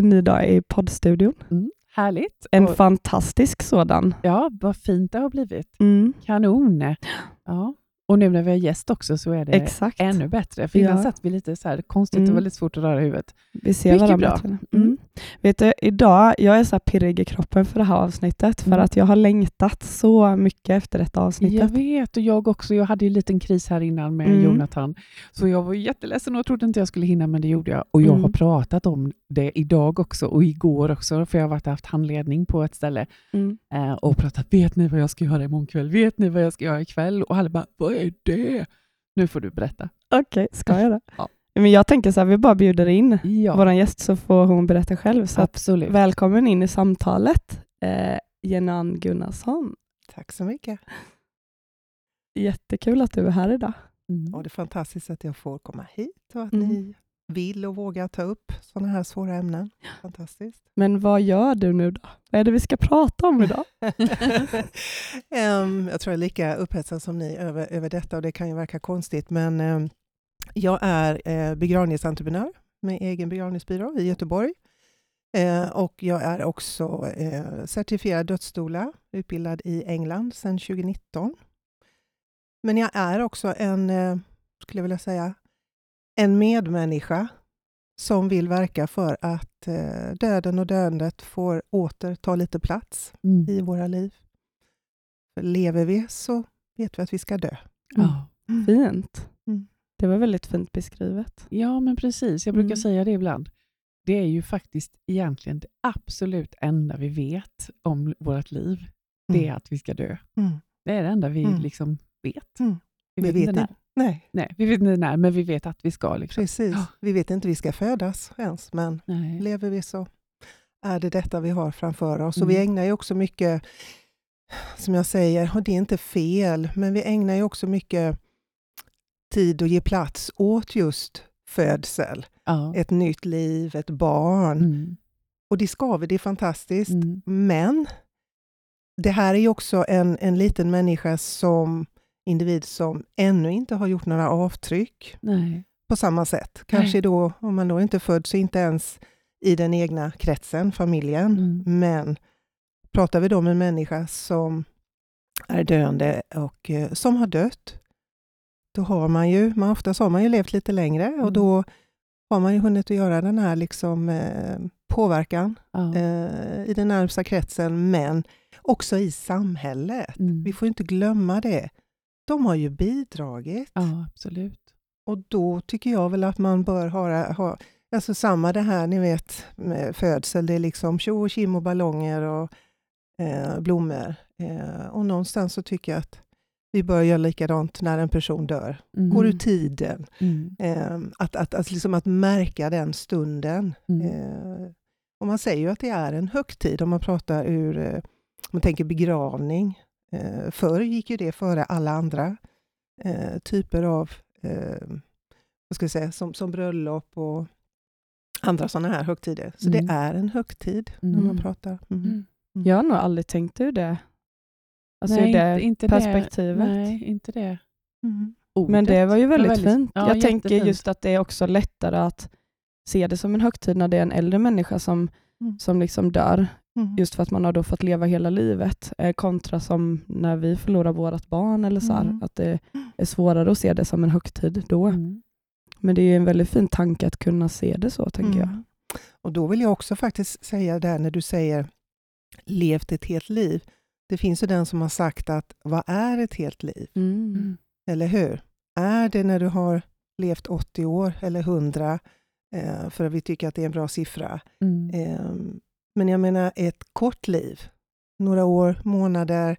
En ny dag i poddstudion. Mm, härligt! En Och, fantastisk sådan. ja, vad fint det har blivit. Mm, Kanon! Ja. Och nu när vi har gäst också så är det exakt. ännu bättre. För innan Ja. satt vi lite så här konstigt Mm. och väldigt svårt att röra huvudet. Vi ser Mycket varandra bra. bättre. Mm. Vet du, idag, jag är så pirrig i kroppen för det här avsnittet, för Mm. att jag har längtat så mycket efter detta Jag avsnittet. vet, och jag också. Jag hade ju en liten kris här innan med Mm. Jonathan. Så jag var jätteledsen och trodde inte jag skulle hinna, men det gjorde jag. Och jag Mm. har pratat om det idag också och igår också, för jag har varit haft handledning på ett ställe Mm. eh, och pratat. Vet ni vad jag ska göra imorgon kväll? Vet ni vad jag ska göra ikväll? Och alla bara, vad är det? Nu får du berätta. Okej, ska jag det? Ja. Men jag tänker så här, vi bara bjuder in Ja, vår gäst så får hon berätta själv. Så att, absolut. välkommen in i samtalet, eh, Jenan Gunnarsson. Tack så mycket. Jättekul att du är här idag. Mm. Och det är fantastiskt att jag får komma hit och att Mm. ni vill och vågar ta upp sådana här svåra ämnen. Fantastiskt. Men vad gör du nu då? Vad är det vi ska prata om idag? Em, jag tror jag är lika upphetsad som ni över, över detta och det kan ju verka konstigt men em, jag är eh, begravningsentreprenör med egen begravningsbyrå i Göteborg. Eh, och jag är också eh, certifierad dödsdoula, utbildad i England sedan 2019. Men jag är också en, eh, skulle jag vilja säga, en medmänniska som vill verka för att döden och döendet får åter ta lite plats Mm. i våra liv. För lever vi så vet vi att vi ska dö. Ja. Fint. Mm. Det var väldigt fint beskrivet. ja, men precis. Jag brukar Mm. säga det ibland. Det är ju faktiskt egentligen det absolut enda vi vet om vårt liv. Det är att vi ska dö. Mm. Det är det enda vi Mm. liksom vet. Mm. Vi Vi vet, vet inte när. Nej, Nej, vi vet inte när, men vi vet att vi ska. Liksom. precis. Vi vet inte vi ska födas ens, men Nej. lever vi så är det detta vi har framför oss. Och Mm. vi ägnar ju också mycket, som jag säger, och det är inte fel, men vi ägnar ju också mycket tid och ger plats åt just födsel, Ja. ett nytt liv, ett barn. Mm. Och det ska vi, det är fantastiskt. Mm. Men det här är ju också en, en liten människa som individ som ännu inte har gjort några avtryck Nej. på samma sätt. Kanske då, om man då inte är född, så inte ens i den egna kretsen, familjen. Mm. Men pratar vi då om en människa som är döende och eh, som har dött, då har man ju, man, oftast har man ju levt lite längre och Mm. då har man ju hunnit att göra den här liksom, eh, påverkan Ja. eh, i den närmsta kretsen, men också i samhället. Mm. Vi får inte glömma det. De har ju bidragit ja, absolut. och då tycker jag väl att man bör ha, ha alltså samma det här, ni vet, med födsel, det är liksom tjo och kim och ballonger och eh, blommor. Eh, och någonstans så tycker jag att vi bör göra likadant när en person dör, Mm. går ur tiden. Mm. Eh, att, att, att, liksom att märka den stunden. Mm. Eh, och man säger ju att det är en högtid om man pratar ur, eh, om man tänker begravning. Eh, förr gick ju det före alla andra eh, typer av, eh, vad ska jag säga, som, som bröllop och andra sådana här högtider. Så Mm. det är en högtid när man Mm. pratar. Mm. Mm. Jag har nog aldrig tänkt ur det. Alltså Nej, det inte, inte perspektivet. Det, nej, inte det. Mm. Men det var ju väldigt, väldigt- fint. ja, jag tänker jättefint. just att det är också lättare att se det som en högtid när det är en äldre människa som, Mm. som liksom dör. Mm. Just för att man har då fått leva hela livet. Eh, kontra som när vi förlorar vårt barn. eller så här, Mm. Att det är svårare att se det som en högtid då. Mm. Men det är ju en väldigt fin tanke att kunna se det så, tänker jag. Mm. Och då vill jag också faktiskt säga där när du säger levt ett helt liv. Det finns ju den som har sagt att vad är ett helt liv? Mm. Mm. Eller hur? Är det när du har levt 80 år eller 100? Eh, för att vi tycker att det är en bra siffra. Mm. Eh, men jag menar ett kort liv, några år, månader,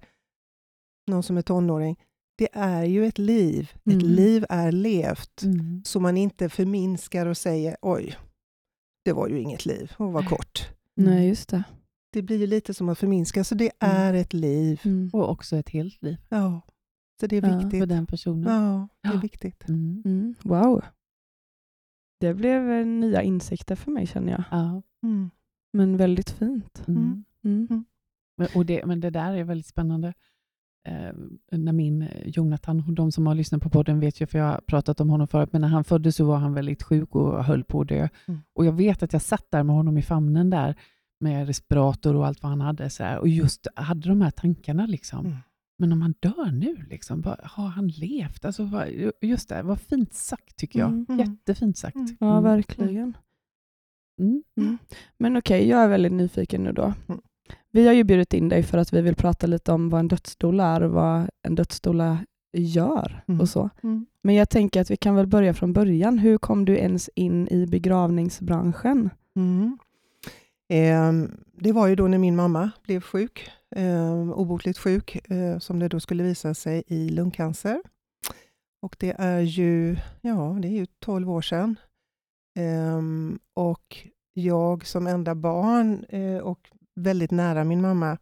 någon som är tonåring. Det är ju ett liv. Ett Mm. liv är levt. Mm. Så man inte förminskar och säger oj, det var ju inget liv och var kort. Nej, just det. Det blir ju lite som att förminska, så det är ett liv. Mm. Och också ett helt liv Ja, så det är Ja, viktigt. för den personen. Ja, det är Ja. viktigt. Mm. Mm. Wow. Det blev eh, nya insikter för mig känner jag. Ja. Mm. Men väldigt fint. Mm. Mm. Mm. Men, och det, men det där är väldigt spännande. eh, när min eh, Jonathan, de som har lyssnat på podden vet ju, för jag har pratat om honom förut, men när han föddes så var han väldigt sjuk och höll på att dö. Mm. Och jag vet att jag satt där med honom i famnen där, med respirator och allt vad han hade, så här, och just hade de här tankarna. liksom. Mm. Men om han dör nu, liksom, vad, har han levt? Alltså, vad, just det, vad fint sagt tycker jag. Mm, mm. Jättefint sagt. Mm. Ja, Mm. verkligen. Mm. Mm. Men okej, jag är väldigt nyfiken nu då. Mm. Vi har ju bjudit in dig för att vi vill prata lite om vad en dödsdoula är och vad en dödsdoula gör Mm. och så. Mm. Men jag tänker att vi kan väl börja från början. Hur kom du ens in i begravningsbranschen? Ehm, det var ju då när min mamma blev sjuk, ehm, obotligt sjuk, eh, som det då skulle visa sig i lungcancer. Och det är ju, ja, det är ju 12 år sedan. Ehm, och jag som enda barn eh, och väldigt nära min mamma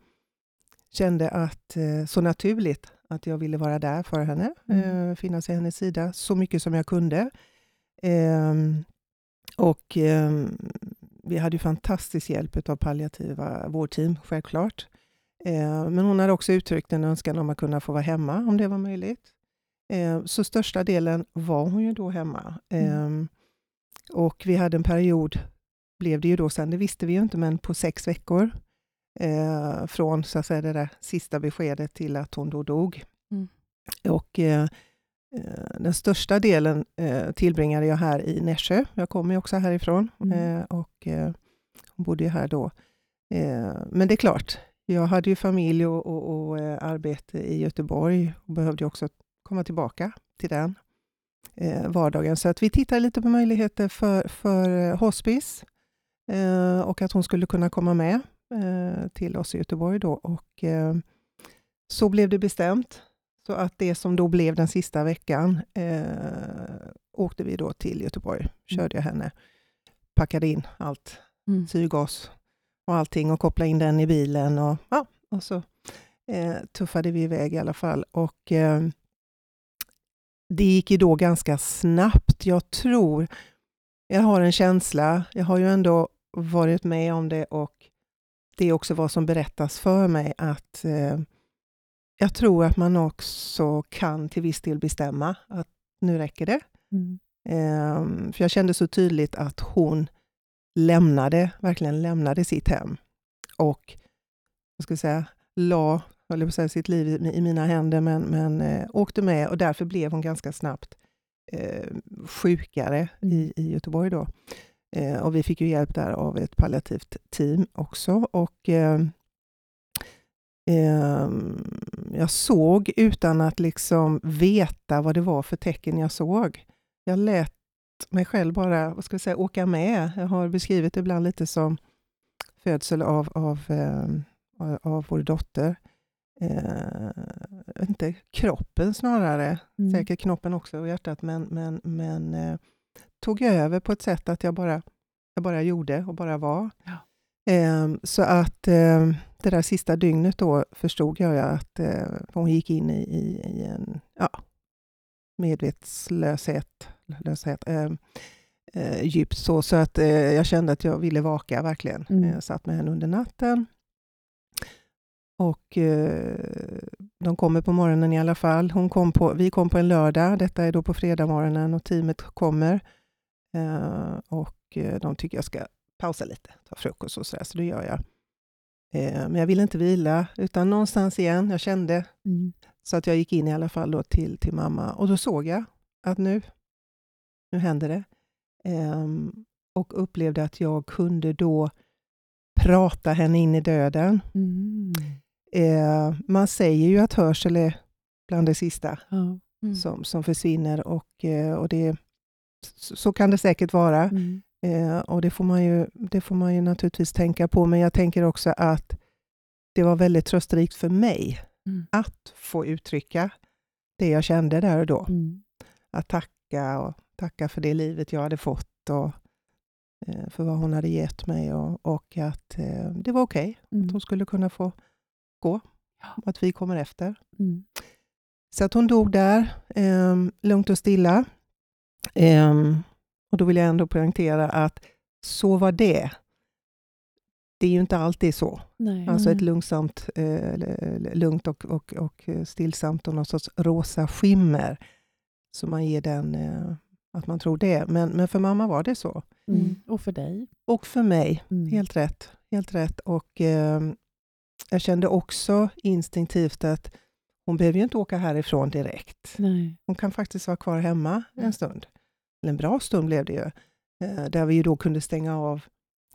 kände att eh, så naturligt att jag ville vara där för henne, Mm. finnas vid hennes sida så mycket som jag kunde. Och vi hade ju fantastisk hjälp av palliativa vårdteam, självklart. Eh, men hon hade också uttryckt en önskan om att kunna få vara hemma, om det var möjligt. Eh, så största delen var hon ju då hemma. Mm. Eh, och vi hade en period, blev det ju då sen, det visste vi ju inte, men på sex veckor. Eh, från så att säga, det där sista beskedet till att hon då dog. Mm. Och den största delen eh, tillbringade jag här i Nässjö. Jag kommer ju också härifrån Mm. eh, och eh, bodde här då. Eh, men det är klart, jag hade ju familj och, och, och eh, arbete i Göteborg och behövde också komma tillbaka till den eh, vardagen. Så att vi tittade lite på möjligheter för, för eh, hospice eh, och att hon skulle kunna komma med eh, till oss i Göteborg då. Och, eh, så blev det bestämt. Så att det som då blev den sista veckan eh, åkte vi då till Göteborg. Körde jag henne, packade in allt, Mm. syrgas och allting och kopplade in den i bilen. Och, ja, och så eh, tuffade vi iväg i alla fall. Och eh, det gick ju då ganska snabbt. Jag tror, jag har en känsla, jag har ju ändå varit med om det och det är också vad som berättas för mig att eh, jag tror att man också kan till viss del bestämma att nu räcker det. Mm. Ehm, för jag kände så tydligt att hon lämnade, verkligen lämnade sitt hem och vad ska jag säga, la jag på säga, sitt liv i, i mina händer, men, men eh, åkte med och därför blev hon ganska snabbt eh, sjukare i, i Göteborg. Då. Eh, och vi fick ju hjälp där av ett palliativt team också. Och, eh, eh, jag såg utan att liksom veta vad det var för tecken jag såg. Jag lät mig själv bara vad ska jag säga, åka med. Jag har beskrivit det ibland lite som födsel av, av, eh, av vår dotter. Eh, inte, kroppen snarare, Mm. säkert knoppen också och hjärtat, men, men, men eh, tog jag över på ett sätt att jag bara, jag bara gjorde och bara var. Ja. Eh, så att eh, det där sista dygnet då förstod jag att eh, hon gick in i, i, i en ja, medvetslöshet, löshet, eh, eh, djupt så, så att eh, jag kände att jag ville vaka verkligen. Mm. Jag satt med henne under natten. Och eh, de kommer på morgonen i alla fall. Hon kom på, vi kom på en lördag, detta är då på fredag och teamet kommer. Eh, och de tycker jag ska pausa lite, ta frukost och sådär, så det gör jag. Eh, men jag ville inte vila, utan någonstans igen, jag kände, Mm. så att jag gick in i alla fall då till, till mamma och då såg jag att nu, nu händer det. Ehm, och upplevde att jag kunde då prata henne in i döden. Mm. Eh, man säger ju att hörsel är bland det sista. Mm. som, som försvinner och, eh, och det, så, så kan det säkert vara. Eh, och det får, man ju, det får man ju naturligtvis tänka på, men jag tänker också att det var väldigt trösterikt för mig Mm. att få uttrycka det jag kände där och då. Mm. Att tacka och tacka för det livet jag hade fått och eh, för vad hon hade gett mig och, och att eh, det var okej att Mm. hon skulle kunna få gå. Att vi kommer efter. Mm. Så att hon dog där, eh, lugnt och stilla. Eh, och då vill jag ändå poängtera att så var det. det är ju inte alltid så. Nej. Alltså ett Mm. lugnt, eh, lugnt och, och, och stillsamt och någon sorts rosa skimmer. Så man ger den, eh, att man tror det. Men, men för mamma var det så. Mm. Och för dig? Och för mig, Mm. helt rätt. Helt rätt. Och eh, jag kände också instinktivt att hon behöver ju inte åka härifrån direkt. Nej. Hon kan faktiskt vara kvar hemma Mm. en stund. En bra stund blev det ju. Eh, där vi då kunde stänga av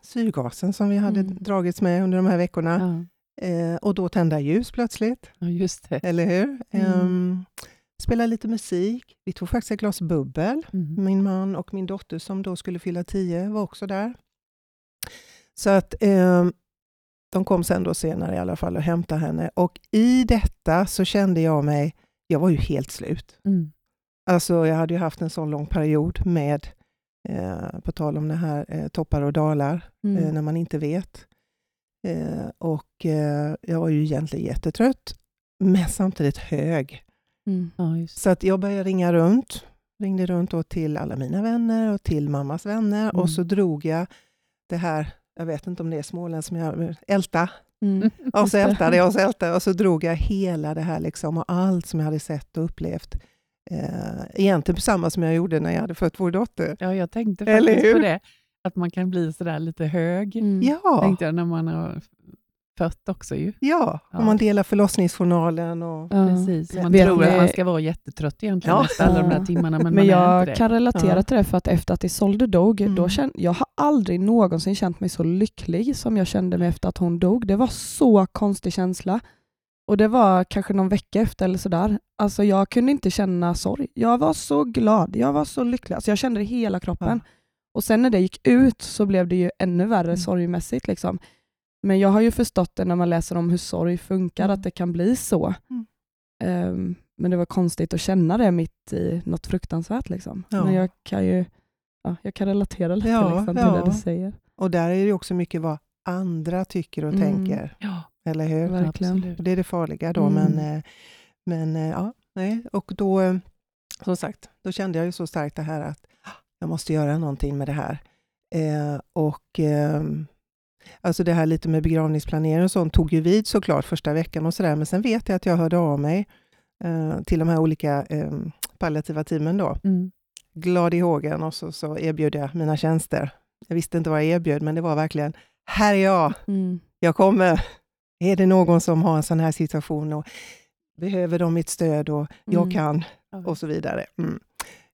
syrgasen som vi hade Mm. dragits med under de här veckorna. Ja. Eh, och då tända ljus plötsligt, ja, just det. eller hur? Mm. Ehm, spela lite musik. Vi tog faktiskt ett glas bubbel. Mm. Min man och min dotter som då skulle fylla tio var också där. Så att ehm, de kom sen då senare i alla fall och hämtade henne. Och i detta så kände jag mig, jag var ju helt slut. Mm. Alltså jag hade ju haft en sån lång period med, eh, på tal om det här eh, toppar och dalar, Mm. eh, när man inte vet. Eh, och eh, jag var ju egentligen jättetrött, men samtidigt hög. Mm. Ja, just Så att jag började ringa runt. Ringde runt då till alla mina vänner och till mammas vänner. Mm. Och så drog jag det här, jag vet inte om det är Småland som jag... Älta. Mm. Och så Just det. ältade jag och så ältade. Och så drog jag hela det här liksom, och allt som jag hade sett och upplevt. Eh, egentligen samma som jag gjorde när jag hade fött vår dotter. Ja, jag tänkte Eller faktiskt på hur? det. Att man kan bli sådär lite hög. Mm. Ja, Tänkte jag när man har fött också ju. ja. Ja. om man delar förlossningsjournalen. Och, Ja. Precis. Man Vet tror ni- att man ska vara jättetrött egentligen Ja. efter alla de där timmarna, men, Men, man är jag kan relatera Ja. till det för att efter att Isolde dog, Mm. då kände, jag har aldrig någonsin känt mig så lycklig som jag kände mig efter att hon dog. Det var så konstig känsla. Och det var kanske någon vecka efter eller sådär. Alltså jag kunde inte känna sorg. Jag var så glad, jag var så lycklig. Alltså jag kände det i hela kroppen. Och sen när det gick ut så blev det ju ännu värre Mm. sorgmässigt. Liksom. Men jag har ju förstått det när man läser om hur sorg funkar, Mm. att det kan bli så. Mm. Ehm, men det var konstigt att känna det mitt i något fruktansvärt. Liksom. Ja. Men jag kan ju ja, jag kan relatera lite Ja, liksom, till ja. det du säger. och där är det också mycket vad andra tycker och Mm. tänker. Eller hur? Verkligen. absolut. Det är det farliga då. Mm. Men, eh, men eh, ja, nej. Och då, eh, som sagt, då kände jag ju så starkt det här att "Ah, jag måste göra någonting med det här. Eh, och ehm, alltså det här lite med begravningsplanering och sånt tog ju vid såklart första veckan och sådär. Men sen vet jag att jag hörde av mig eh, till de här olika eh, palliativa teamen då. Mm. Glad i hågen och så, så erbjöd jag mina tjänster. Jag visste inte vad jag erbjöd, men det var verkligen, här är jag, Mm. jag kommer. Är det någon som har en sån här situation och behöver de mitt stöd och jag Mm. kan och så vidare. Mm.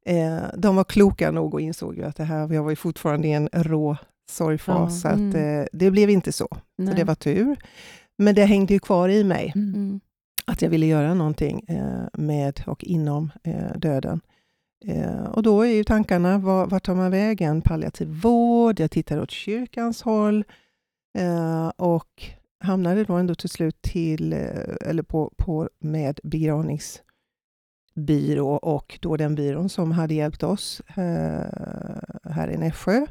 Eh, de var kloka nog och insåg ju att det här, jag var ju fortfarande i en rå sorgfas, Ja. så att, Mm. eh, det blev inte så. Så det var tur. Men det hängde ju kvar i mig, Mm. Att jag ville göra någonting eh, med och inom eh, döden. Eh, och då är ju tankarna, var, vart tar man vägen? Palliativ vård, jag tittar åt kyrkans håll eh, och hamnade då ändå till slut till, eh, eller på, på med begravningsbyrå och då den byrån som hade hjälpt oss eh, här i Nässjö.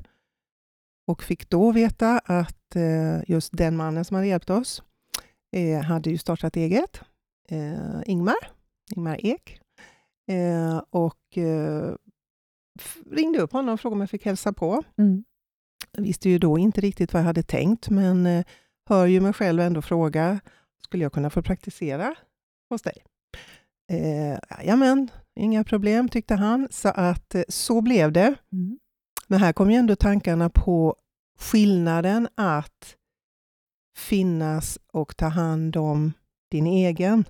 Och fick då veta att eh, just den mannen som hade hjälpt oss hade ju startat eget, Ingmar, Ingmar Ek. Och ringde upp honom och frågade om jag fick hälsa på. Mm. Jag visste ju då inte riktigt vad jag hade tänkt, men hör ju mig själv ändå fråga, skulle jag kunna få praktisera hos dig? Eh, Jajamän, inga problem tyckte han. Så att eh, så blev det. Mm. Men här kom ju ändå tankarna på skillnaden att finnas och ta hand om din egen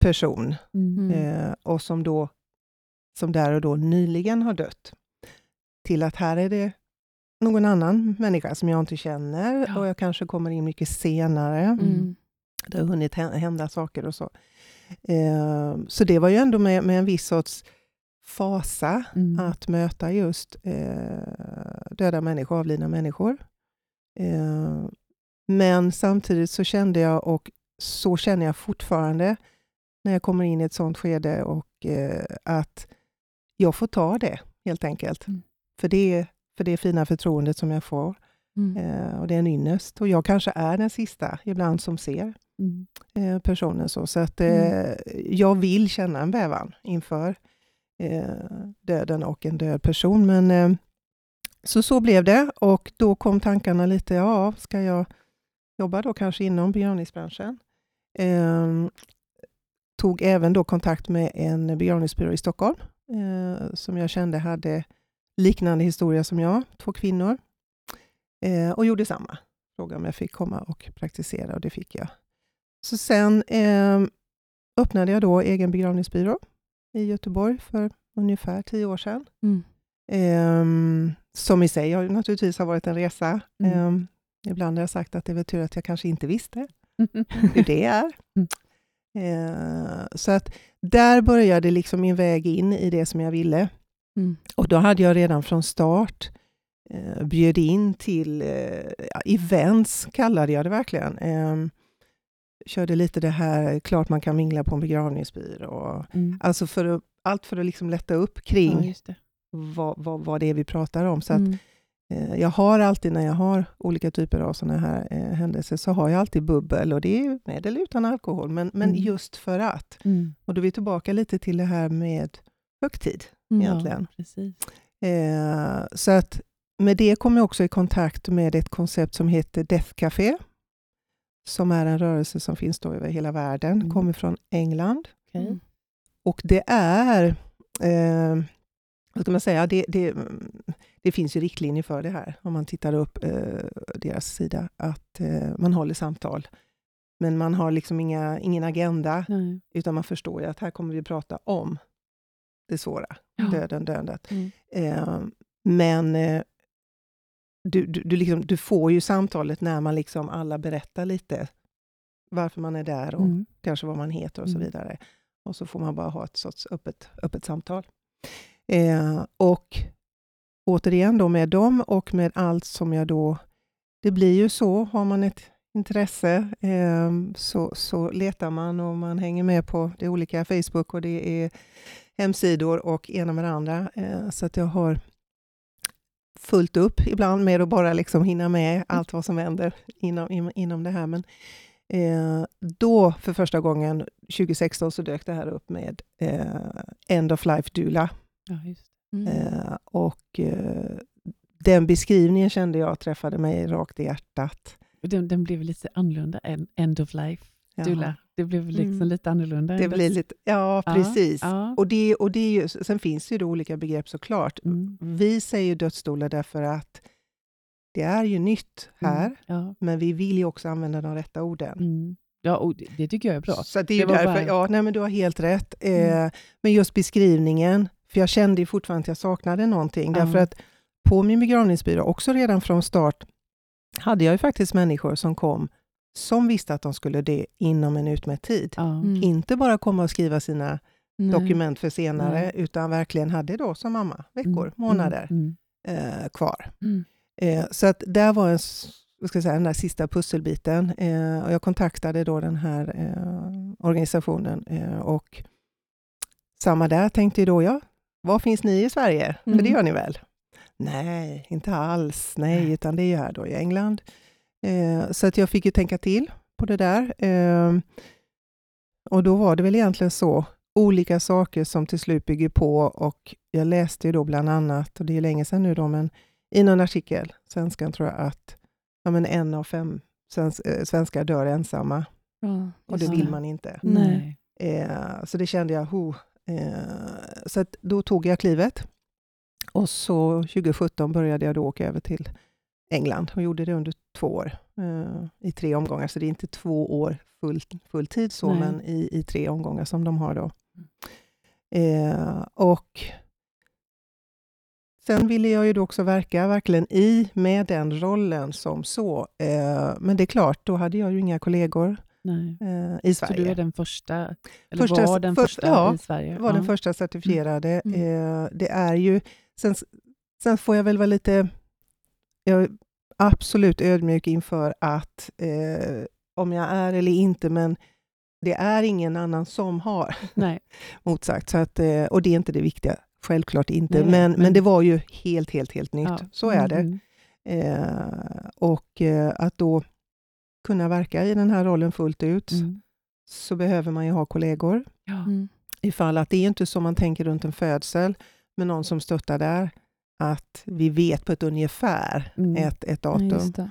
person Mm. Mm. eh, och som då som där och då nyligen har dött. Till att här är det någon annan människa som jag inte känner Ja. och jag kanske kommer in mycket senare. Mm. Det har hunnit hä- hända saker och så. Eh, så det var ju ändå med, med en viss sorts fasa Mm. att möta just eh, döda människor, avlidna människor. Eh, men samtidigt så kände jag, och så känner jag fortfarande när jag kommer in i ett sånt skede, och eh, att jag får ta det helt enkelt. Mm. För, det, för det fina förtroendet som jag får. Mm. Eh, och det är en ynnest. Och jag kanske är den sista ibland som ser Mm. eh, personen så. Så att eh, jag vill känna en bävan inför eh, döden och en död person. Men eh, så så blev det och då kom tankarna lite, ja, ska jag jobba då kanske inom begravningsbranschen? Eh, tog även då kontakt med en begravningsbyrå i Stockholm eh, som jag kände hade liknande historia som jag, två kvinnor, eh, och gjorde samma. Frågade om jag fick komma och praktisera och det fick jag. Så sen eh, öppnade jag då egen begravningsbyrå i Göteborg för ungefär tio år sedan. Mm. Eh, som i sig har naturligtvis har varit en resa. Mm. Eh, ibland har jag sagt att det är väl tur att jag kanske inte visste hur det är. Mm. Eh, så att där började liksom min väg in i det som jag ville. Mm. Och då hade jag redan från start eh, bjöd in till eh, ja, events, kallade jag det verkligen. Eh, körde lite det här, klart man kan mingla på en begravningsbyrå. Mm. Alltså för att, allt för att liksom lätta upp Ja, kring det. vad, vad, vad det är vi pratar om. Så att, Mm. eh, jag har alltid när jag har olika typer av sådana här eh, händelser så har jag alltid bubbel och det är med eller utan alkohol. Men, men Mm. just för att. Mm. Och då är vi tillbaka lite till det här med högtid Mm. egentligen. Ja, precis. Eh, så att med det kom jag också i kontakt med ett koncept som heter Death Café. Som är en rörelse som finns då över hela världen, Mm. kommer från England. Okej. Mm. Och det är, eh, vad ska man säga, det, det, mm, det finns ju riktlinjer för det här, om man tittar upp eh, deras sida, att eh, man håller samtal. Men man har liksom inga, ingen agenda, Nej. utan man förstår ju att här kommer vi prata om det svåra, Ja. döden, döendet. Mm. Eh, men eh, du, du, du, liksom, du får ju samtalet när man liksom alla berättar lite varför man är där och Mm. kanske vad man heter och så Mm. vidare. Och så får man bara ha ett sorts öppet, öppet samtal. Eh, och återigen då med dem och med allt som jag då... Det blir ju så, har man ett intresse eh, så, så letar man och man hänger med på det olika Facebook och det är hemsidor och ena med det andra. Eh, så att jag har fullt upp ibland med att bara liksom hinna med allt vad som händer inom, inom, det här. Men eh, då för första gången 2016 så dök det här upp med eh, End of Life Dula. Ja, just. Mm. Eh, och eh, den beskrivningen kände jag träffade mig rakt i hjärtat. Den, den blev lite annorlunda än End of Life. Jaha. Dula. Det blev liksom Mm. lite annorlunda. Det blir lite, ja precis. Ja. Och det, och det är ju, sen finns det ju då olika begrepp såklart. Mm. Vi säger dödsstolar därför att det är ju nytt här, Mm. Ja. men vi vill ju också använda de rätta orden. Mm. ja, och det, det tycker jag är bra. Så det är Det därför, bara- ja, nej, men du har helt rätt. Eh, Mm. Men just beskrivningen, för jag kände ju fortfarande att jag saknade någonting, därför att på min begravningsbyrå, också redan från start, hade jag ju faktiskt människor som kom som visste att de skulle dö inom en utmätt tid. Ja. Mm. Inte bara komma och skriva sina Nej. dokument för senare, Nej. utan verkligen hade då som mamma veckor, Mm. månader Mm. eh, kvar. Mm. Eh, så att där var en, vad ska jag säga, den där sista pusselbiten. Eh, och jag kontaktade då den här eh, organisationen eh, och samma där tänkte ju då jag, var finns ni i Sverige? För Mm. det gör ni väl? Nej, inte alls. Nej, Nej. utan det är ju här då i England. Eh, så att jag fick ju tänka till på det där. Eh, och då var det väl egentligen så, olika saker som till slut bygger på och jag läste ju då bland annat, och det är länge sedan nu då, men i någon artikel, svenskan tror jag, att ja, men en av fem svens eh, svenskar dör ensamma Ja, och det vill man inte. Nej. Eh, så det kände jag, ho. Eh, så att då tog jag klivet. Och så 2017 började jag då åka över till England och gjorde det under två år eh, i tre omgångar. Så det är inte två år full, full tid så, Nej. men i, i tre omgångar som de har då. Eh, och Sen ville jag ju då också verka verkligen i med den rollen som så. Eh, men det är klart, då hade jag ju inga kollegor eh, i Så Sverige. du är den första, eller Första- var den först- första ja, i Sverige? var den första certifierade. Mm. Eh, det är ju, sen, sen får jag väl vara lite jag är absolut ödmjuk inför att eh, om jag är eller inte, men det är ingen annan som har Nej. motsagt. Så att, eh, och det är inte det viktiga, självklart inte. Nej, men, men men- det var ju helt, helt, helt nytt. Ja. Så är det. Mm. Eh, och eh, att då kunna verka i den här rollen fullt ut Mm. så behöver man ju ha kollegor. Ja. Mm. ifall att det är inte som man tänker runt en födsel med någon som stöttar där. Att vi vet på ett ungefär Mm. ett, ett Ja, datum. det.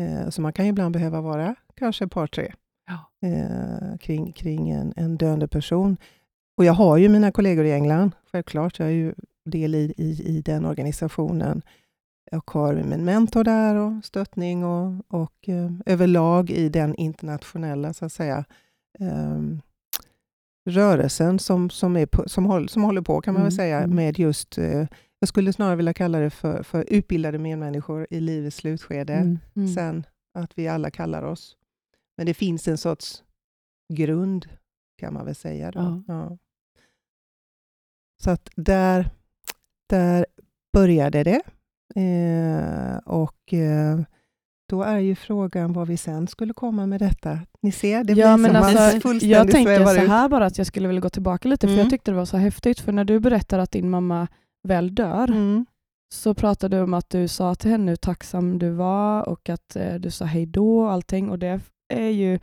Eh, så man kan ju ibland behöva vara kanske ett par, tre Ja. eh, kring, kring en, en döende person. Och jag har ju mina kollegor i England, självklart. Jag är ju del i, i, i den organisationen. Jag har min mentor där och stöttning och, och eh, överlag i den internationella så att säga, ehm, rörelsen som, som, är som, håll, som håller på kan man väl Mm, säga mm. med just, eh, jag skulle snarare vilja kalla det för, för utbildade medmänniskor i livets slutskede. Mm. Mm. Sen att vi alla kallar oss. Men det finns en sorts grund kan man väl säga. Då. Ja. Ja. Så att där, där började det. Eh, och eh, då är ju frågan vad vi sen skulle komma med detta. Ni ser, det ja, blir men som man alltså, fullständigt jag tänker svävar så ut. här bara att jag skulle vilja gå tillbaka lite, för Mm. jag tyckte det var så häftigt, för när du berättar att din mamma väl dör, Mm. så pratade du om att du sa till henne hur tacksam du var och att eh, du sa hej då och allting. Och det är ju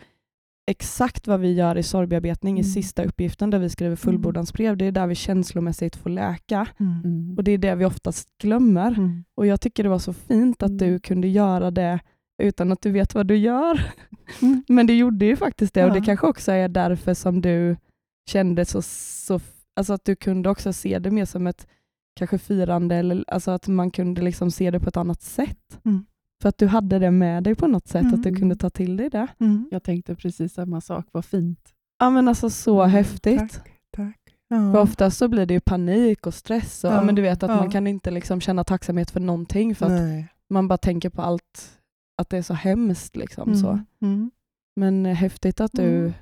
exakt vad vi gör i sorgbearbetning i Mm. sista uppgiften där vi skriver fullbordansbrev. Det är där vi känslomässigt får läka Mm. Mm. och det är det vi oftast glömmer. Mm. Och jag tycker det var så fint att du Mm. kunde göra det utan att du vet vad du gör. Mm. Men du gjorde ju faktiskt det och det Ja. kanske också är därför som du kände så, så alltså att du kunde också se det mer som ett kanske firande, eller alltså att man kunde liksom se det på ett annat sätt. Mm. För att du hade det med dig på något sätt, att du Mm. kunde ta till dig det. Mm. Jag tänkte precis samma sak, vad fint. Ja men alltså så Mm, häftigt. Tack, tack. Ja. För oftast så blir det ju panik och stress och ja, Ja, men du vet att ja. man kan inte liksom känna tacksamhet för någonting för att Nej. man bara tänker på allt, att det är så hemskt. Liksom, så. Mm. Mm. Men eh, häftigt att du, Mm.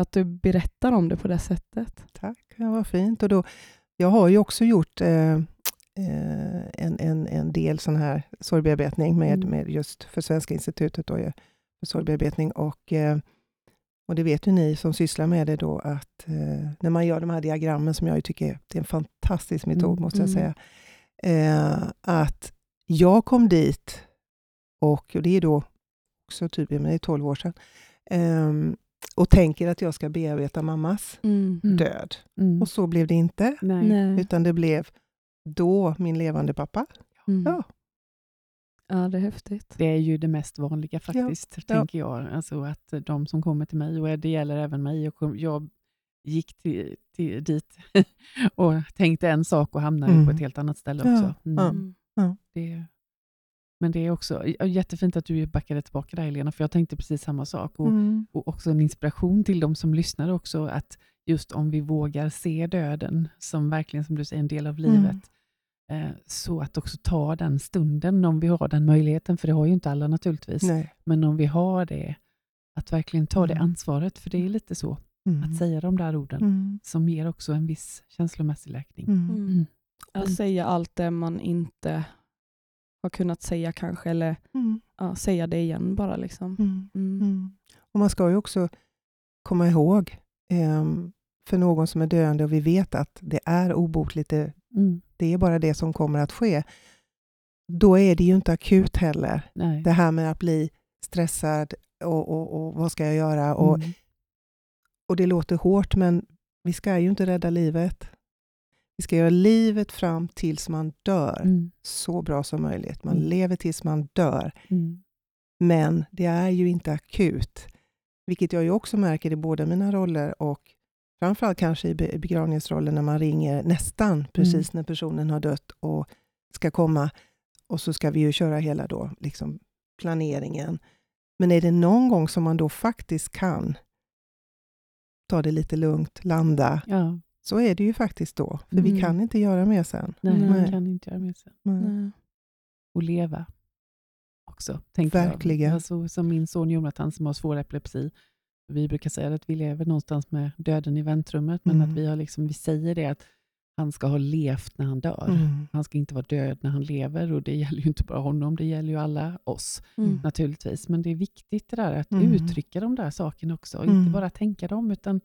att du berättar om det på det sättet. Tack, det var fint. Och då, jag har ju också gjort eh, eh, en, en, en del sån här sorgbearbetning med, Mm. med just för Svenska institutet då, för sorgbearbetning. Och, eh, och det vet ju ni som sysslar med det då att eh, när man gör de här diagrammen som jag ju tycker det är en fantastisk metod Mm. måste jag Mm. säga. Eh, att jag kom dit och, och det är då också typ, men det är 12 år sedan. Och tänker att jag ska bearbeta mammas Mm. död. Mm. Och så blev det inte, Nej. Utan det blev då min levande pappa. Mm. Ja. ja, det är häftigt. Det är ju det mest vanliga faktiskt, ja. tänker jag. Alltså att de som kommer till mig, och det gäller även mig, och jag gick till, till, dit och tänkte en sak och hamnade Mm. på ett helt annat ställe Ja, också. Mm. ja. Mm. Det, men det är också jättefint att du backade tillbaka där Helena, för jag tänkte precis samma sak. Och, Mm. och också en inspiration till de som lyssnar också, att just om vi vågar se döden som verkligen, som du säger, en del av Mm. livet, eh, så att också ta den stunden om vi har den möjligheten, för det har ju inte alla naturligtvis, Nej. men om vi har det, att verkligen ta det Mm. ansvaret, för det är lite så, Mm. att säga de där orden, Mm. som ger också en viss känslomässig läkning. Mm. Mm. Att säga allt det man inte har kunnat säga kanske, eller Mm. ja, säga det igen bara. Liksom. Mm. Mm. Mm. Och man ska ju också komma ihåg, ehm, för någon som är döende och vi vet att det är obotligt, det, Mm. det är bara det som kommer att ske, då är det ju inte akut heller. Nej. Det här med att bli stressad och, och, och vad ska jag göra? Och, och det låter hårt, men vi ska ju inte rädda livet. Vi ska göra livet fram tills man dör Mm. så bra som möjligt. Man Mm. lever tills man dör. Mm. Men det är ju inte akut. Vilket jag ju också märker i båda mina roller och framförallt kanske i be- begravningsrollen när man ringer nästan precis när personen har dött och ska komma. Och så ska vi ju köra hela då, liksom planeringen. Men är det någon gång som man då faktiskt kan ta det lite lugnt, landa, Ja, så är det ju faktiskt då. För vi Mm. kan inte göra mer sen. nej, Nej. man kan inte göra mer sen. Nej. och leva också. Tänker Verkligen. Jag. Alltså, som min son Jonathan som har svår epilepsi. Vi brukar säga att vi lever någonstans med döden i väntrummet, men Mm. att vi, har liksom, vi säger det att han ska ha levt när han dör. Mm. Han ska inte vara död när han lever och det gäller ju inte bara honom, det gäller ju alla oss Mm. naturligtvis. Men det är viktigt det där att Mm. uttrycka de där sakerna också. Mm. Inte bara tänka dem, utan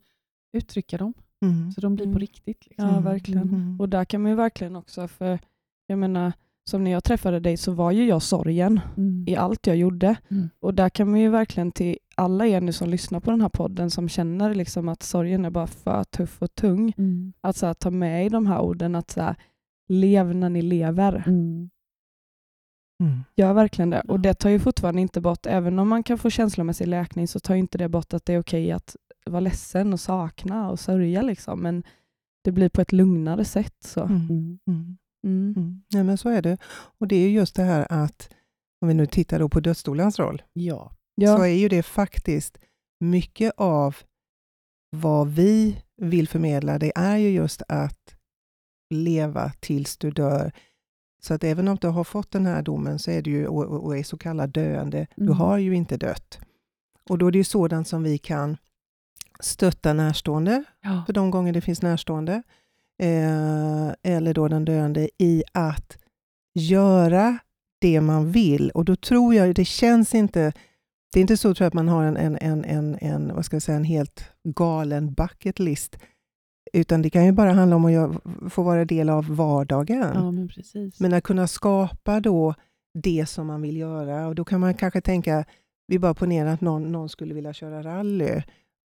uttrycka dem Mm. så de blir på Mm. riktigt. Liksom. Ja, verkligen. Mm. Och där kan man ju verkligen också, för jag menar, som när jag träffade dig så var ju jag sorgen Mm. i allt jag gjorde. Mm. Och där kan man ju verkligen till alla er nu som lyssnar på den här podden som känner liksom att sorgen är bara för tuff och tung, Mm. att så här, ta med i de här orden att så här, lev när ni lever. Mm. Mm. Gör verkligen det. Ja. Och det tar ju fortfarande inte bort, även om man kan få känslomässig läkning, så tar inte det bort att det är okej att vara ledsen och sakna och sörja. Liksom. Men det blir på ett lugnare sätt. Så. Mm. Mm. Mm. Mm. Mm. Nej, men så är det. Och det är just det här att, om vi nu tittar då på dödsstolens roll, Ja. Ja. så är ju det faktiskt mycket av vad vi vill förmedla, det är ju just att leva tills du dör. Så att även om du har fått den här domen så är du ju, och, och är så kallad döende, du Mm. har ju inte dött. Och då är det ju sådant som vi kan stötta närstående, Ja. för de gånger det finns närstående, eh, eller då den döende, i att göra det man vill. Och då tror jag, det känns inte, det är inte så tror jag, att man har en, en, en, en, en, vad ska jag säga, en helt galen bucket list, utan det kan ju bara handla om att få vara del av vardagen. ja, men. Men att kunna skapa då det som man vill göra och då kan man kanske tänka, vi bara ponerar att någon, någon skulle vilja köra rally.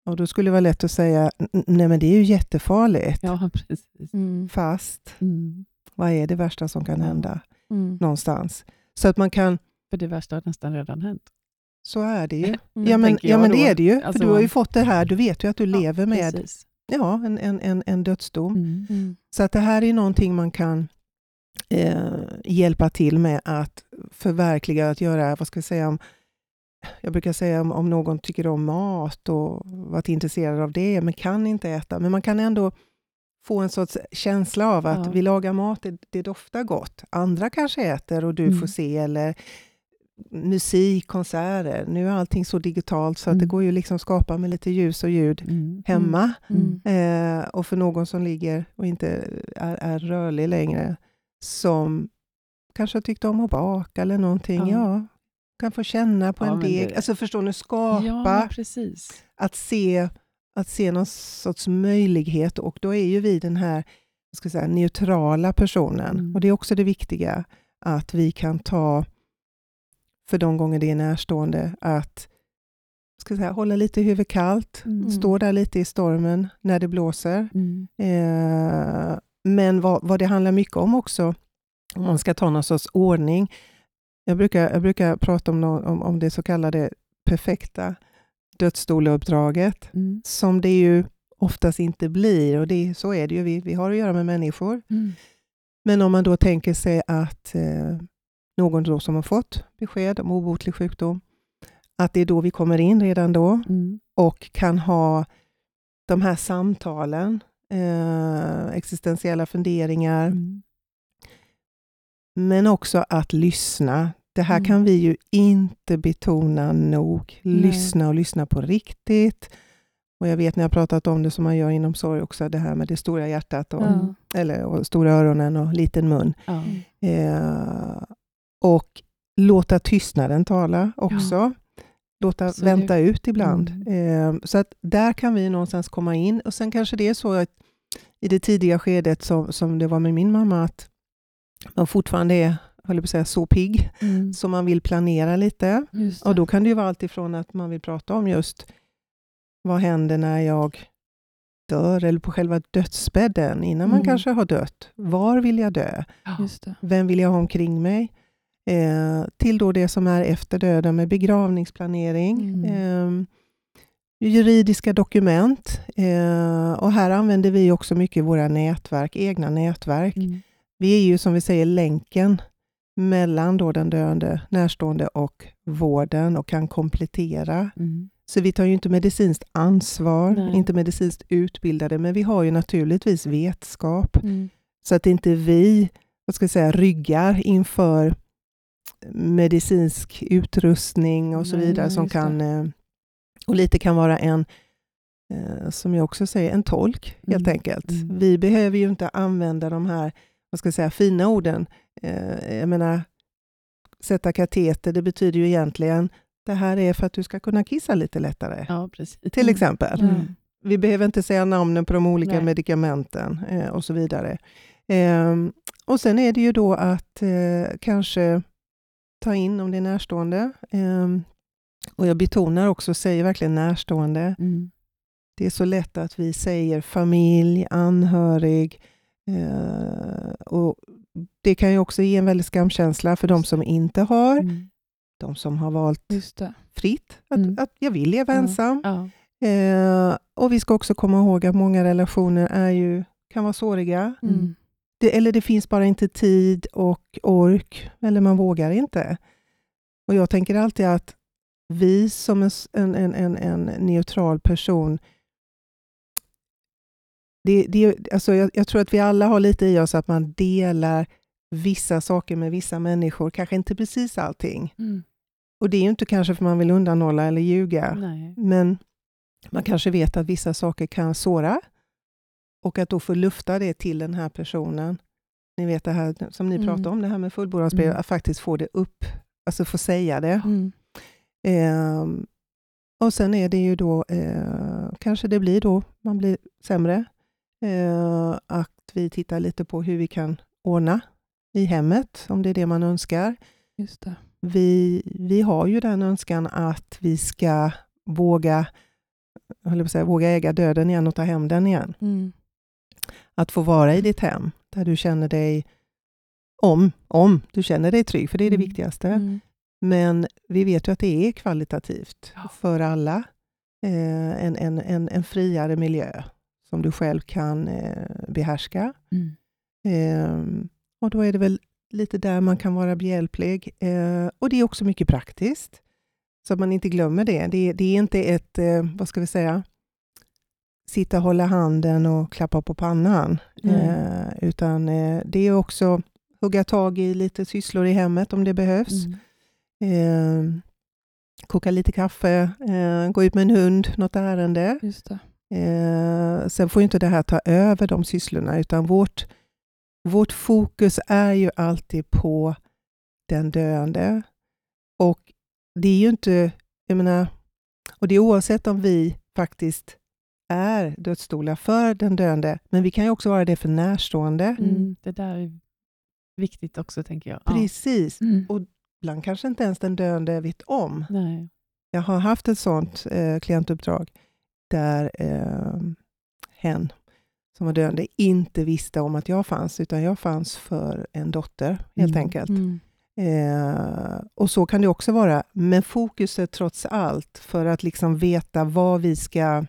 Och då skulle det vara lätt att säga, "N- nej men det är ju jättefarligt. Ja, precis. Mm. Fast, Mm. vad är det värsta som kan hända Mm. någonstans? Så att man kan, För det värsta har nästan redan hänt. så är det ju. Mm. Ja men, ja, men då. det är det ju. Alltså, för du har ju fått det här, du vet ju att du Ja, lever med Precis. ja, en, en, en, en dödsdom. Mm. Mm. Så att det här är någonting man kan eh, hjälpa till med att förverkliga, att göra, vad ska jag säga, om, jag brukar säga om, om någon tycker om mat och varit intresserad av det, men kan inte äta, men man kan ändå få en sorts känsla av att Ja. vi lagar mat, det, det doftar gott. Andra kanske äter och du Mm. får se, eller musik, konserter. Nu är allting så digitalt så att det Mm. går ju liksom att skapa med lite ljus och ljud Mm. hemma. Mm. Eh, och för någon som ligger och inte är, är rörlig längre, som kanske har tyckt om att baka eller någonting, ja, Ja. Kan få känna på Ja, en deg. det- Alltså förstår ni, skapa, Ja, att, se, att se någon sorts möjlighet och då är ju vi den här ska säga, neutrala personen. Mm. Och det är också det viktiga, att vi kan ta, för de gånger det är närstående, att ska säga, hålla lite huvudet kallt, Mm. stå där lite i stormen när det blåser. Mm. Eh, men vad, vad det handlar mycket om också, om man ska ta någon sorts ordning. Jag brukar, jag brukar prata om, nå- om, om det så kallade perfekta dödsstoleuppdraget, Mm. som det ju oftast inte blir. Och det, så är det ju, vi, vi har att göra med människor. Mm. Men om man då tänker sig att eh, någon då som har fått besked om obotlig sjukdom, att det är då vi kommer in redan då Mm. och kan ha de här samtalen, eh, existentiella funderingar, Mm. Men också att lyssna. Det här Mm. kan vi ju inte betona nog. Lyssna och lyssna på riktigt. Och Jag vet när jag har pratat om det som man gör inom sorg också, det här med det stora hjärtat och, Ja. eller, och stora öronen och liten mun. Ja. Eh, och låta tystnaden tala också. Låta Så det- vänta ut ibland. Mm. Eh, så att där kan vi någonstans komma in. Och sen kanske det är så att i det tidiga skedet som, som det var med min mamma, att man fortfarande är höll jag på att säga, så pigg, Mm. så man vill planera lite. Och då kan det ju vara allt ifrån att man vill prata om just vad händer när jag dör, eller på själva dödsbädden, innan man Mm. kanske har dött. Var vill jag dö? Vem vill jag ha omkring mig? Eh, till då det som är efter döden med begravningsplanering, Mm. eh, juridiska dokument. Eh, och här använder vi också mycket våra nätverk, egna nätverk. Mm. Vi är ju som vi säger länken mellan då den döende, närstående och vården och kan komplettera. Mm. Så vi tar ju inte medicinskt ansvar, Nej. inte medicinskt utbildade, men vi har ju naturligtvis vetskap. Mm. Så att inte vi vad ska jag säga, ryggar inför medicinsk utrustning och så Nej, vidare som kan, eh, och lite kan vara en, eh, som jag också säger, en tolk helt Mm, enkelt. mm. Vi behöver ju inte använda de här vad ska jag säga, fina orden. Eh, Jag menar, sätta kateter, det betyder ju egentligen det här är för att du ska kunna kissa lite lättare. Ja, precis. Till exempel. Mm. Vi behöver inte säga namnen på de olika Nej. medikamenten eh, och så vidare. Ehm, och sen är det ju då att eh, kanske ta in om det är närstående. Ehm, och jag betonar också, säger verkligen närstående. Mm. Det är så lätt att vi säger familj, anhörig, Eh, och Det kan ju också ge en väldig skamkänsla för de som inte har, Mm. de som har valt fritt, att, Mm. att jag vill leva Ja. ensam. Ja. Eh, och vi ska också komma ihåg att många relationer är ju, kan vara såriga. Mm. Det, eller det finns bara inte tid och ork, eller man vågar inte. Och jag tänker alltid att vi som en, en, en, en neutral person, det, det, alltså jag, jag tror att vi alla har lite i oss att man delar vissa saker med vissa människor, kanske inte precis allting. Mm. Och det är ju inte kanske för man vill undanhålla eller ljuga, Nej. men man kanske vet att vissa saker kan såra och att då få lufta det till den här personen. Ni vet det här som ni Mm. pratade om, det här med fullbordansbrev, Mm. att faktiskt få det upp, alltså få säga det. Mm. Ehm, och sen är det ju då, eh, kanske det blir då, man blir sämre, eh, att vi tittar lite på hur vi kan ordna i hemmet, om det är det man önskar. Just det. Vi, vi har ju den önskan att vi ska våga, jag säga, våga äga döden igen och ta hem den igen. Mm. Att få vara i ditt hem, där du känner dig om, om du känner dig trygg, för det är det Mm. viktigaste. Mm. Men vi vet ju att det är kvalitativt Ja. för alla. Eh, en, en, en, en friare miljö som du själv kan eh, behärska. Mm. Eh, och då är det väl lite där man kan vara behjälplig. Eh, och det är också mycket praktiskt. Så att man inte glömmer det. Det, det är inte ett, eh, vad ska vi säga, sitta och hålla handen och klappa på pannan. Mm. Utan eh, det är också hugga tag i lite sysslor i hemmet om det behövs. Mm. Eh, koka lite kaffe, gå ut med en hund, något ärende. Just det. Eh, sen får ju inte det här ta över de sysslorna, utan vårt, vårt fokus är ju alltid på den döende. Och det är ju inte, jag menar, och det är oavsett om vi faktiskt är dödsstolar för den döende, men vi kan ju också vara det för närstående. Mm. Det där är viktigt också, tänker jag. Ja. Precis. Mm. Ibland kanske inte ens den döende vet om. Nej. Jag har haft ett sånt eh, klientuppdrag där eh, hen som var döende inte visste om att jag fanns, utan jag fanns för en dotter helt Mm. enkelt. Mm. Eh, och så kan det också vara. Men fokuset trots allt för att liksom veta vad vi ska,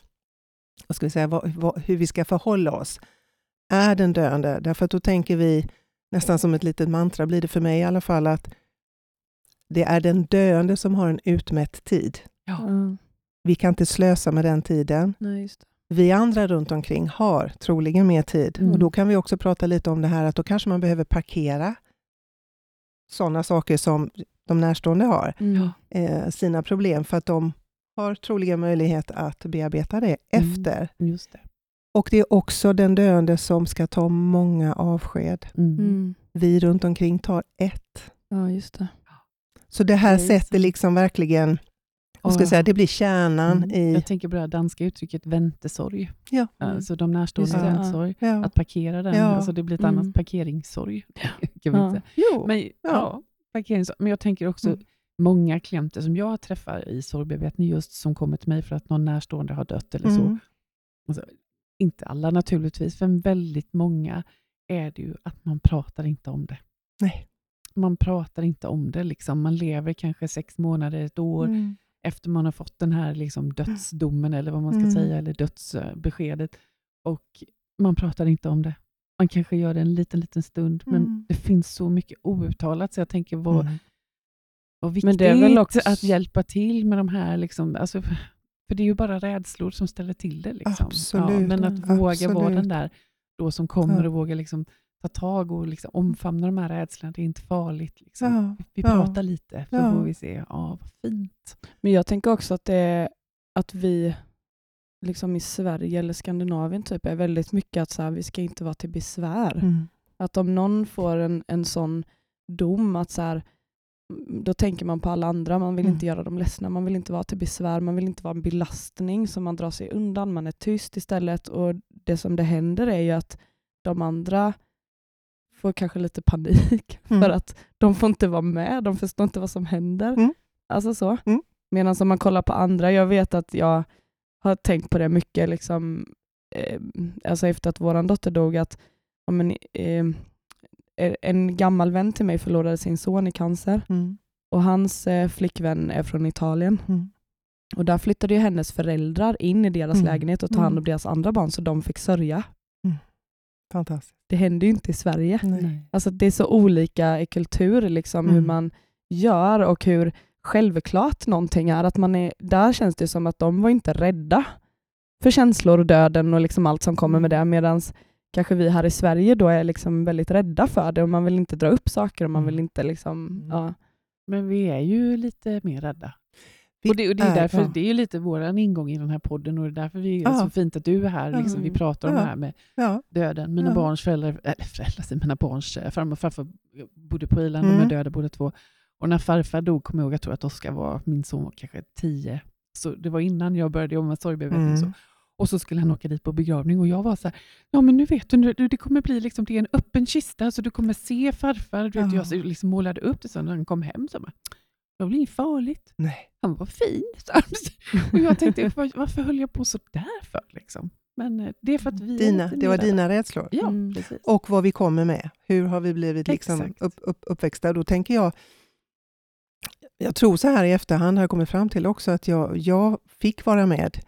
vad ska vi säga, vad, vad, hur vi ska förhålla oss, är den döende. Därför att då tänker vi, nästan som ett litet mantra blir det för mig i alla fall, att det är den döende som har en utmätt tid. Ja. Ja. Vi kan inte slösa med den tiden. Nej, just det. Vi andra runt omkring har troligen mer tid. Mm. Och Då kan vi också prata lite om det här att då kanske man behöver parkera sådana saker som de närstående har, Mm. Ja. eh, sina problem, för att de har troligen möjlighet att bearbeta det Mm. efter. Just det. Och det är också den döende som ska ta många avsked. Mm. Mm. Vi runt omkring tar ett. Ja, just det. Så det här Det är sätter liksom verkligen, jag säga, det blir kärnan Mm. i... Jag tänker på det danska uttrycket väntesorg. Ja. Alltså de närstående väntesorg. Ja. Att parkera den, Ja. alltså det blir ett Mm. annat parkeringssorg. kan vi säga. Jo. Men, ja. parkeringssorg. Men jag tänker också, Mm. många klienter som jag träffar i sorgbearbetning, just som kommer till mig för att någon närstående har dött eller så. Mm. Alltså, inte alla naturligtvis, men väldigt många är det ju att man pratar inte om det. Nej. Man pratar inte om det. Liksom. Man lever kanske sex månader, ett år Mm. Efter man har fått den här liksom, dödsdomen, eller vad man ska Mm. säga, eller dödsbeskedet. Och man pratar inte om det. Man kanske gör det en liten, liten stund, men Mm. det finns så mycket outtalat, så jag tänker vad, Mm. vad viktigt Men det är väl också- att hjälpa till med de här, liksom, alltså, för det är ju bara rädslor som ställer till det. Liksom. Absolut. men att våga vara Absolut. den där då som kommer Ja. och våga liksom, ta tag och liksom, omfamna de här rädslorna, det är inte farligt. Liksom. Ja. Vi Ja. pratar lite, så Ja. får vi se. Ja, vad fint. Men jag tänker också att det att vi liksom i Sverige eller Skandinavien typ är väldigt mycket att så här, vi ska inte vara till besvär. Mm. Att om någon får en, en sån dom att så här, då tänker man på alla andra, man vill Mm. inte göra dem ledsna, man vill inte vara till besvär, man vill inte vara en belastning så man drar sig undan, man är tyst istället och det som det händer är ju att de andra får kanske lite panik Mm. för att de får inte vara med, de förstår inte vad som händer. Mm. Alltså så. Mm. Medan om man kollar på andra, jag vet att jag har tänkt på det mycket liksom, eh, alltså efter att vår dotter dog, att ja, men, eh, en gammal vän till mig förlorade sin son i cancer Mm. och hans eh, flickvän är från Italien. Mm. Och där flyttade ju hennes föräldrar in i deras Mm. lägenhet och tog hand om Mm. deras andra barn så de fick sörja. Fantastiskt. Det händer ju inte i Sverige. Nej. Alltså det är så olika i kultur, liksom, hur Mm. man gör och hur självklart någonting är. Att man är. Där känns det som att de var inte rädda för känslor och döden och liksom allt som kommer med det, medan kanske vi här i Sverige då är liksom väldigt rädda för det och man vill inte dra upp saker och man vill Mm. inte liksom, Mm. ja. Men vi är ju lite mer rädda. Vi och det, och det är, är- därför, ja. det är lite vår ingång i den här podden och det är därför vi är Ja. så fint att du är här. Liksom, vi Mm. pratar om Ja. det här med döden. Mina barns föräldrar, eller föräldrar, mina barns eh, farmor och farfar bodde på Irland, Mm. de är döda båda två. Och när farfar dog, kommer jag ihåg, jag tror att Oskar var, min son var kanske tio. Så det var innan jag började jobba med sorgbearbetning. Mm. Så. Och så skulle han åka dit på begravning och jag var så här, ja men nu vet du, nu- det kommer bli liksom, det är en öppen kista så du kommer se farfar. Du vet, Ja. Jag liksom målade upp det så när han kom hem. Så bara, det var väl inget farligt. Nej. Han var fin. och jag tänkte, var, varför höll jag på så där för? Liksom? Men eh, det är för att vi är Dina, det var dina rädslor. Ja, Mm. precis. Och vad vi kommer med. Hur har vi blivit liksom upp, upp, uppväxta? Då tänker jag, jag tror så här i efterhand har jag kommit fram till också att jag, jag fick vara med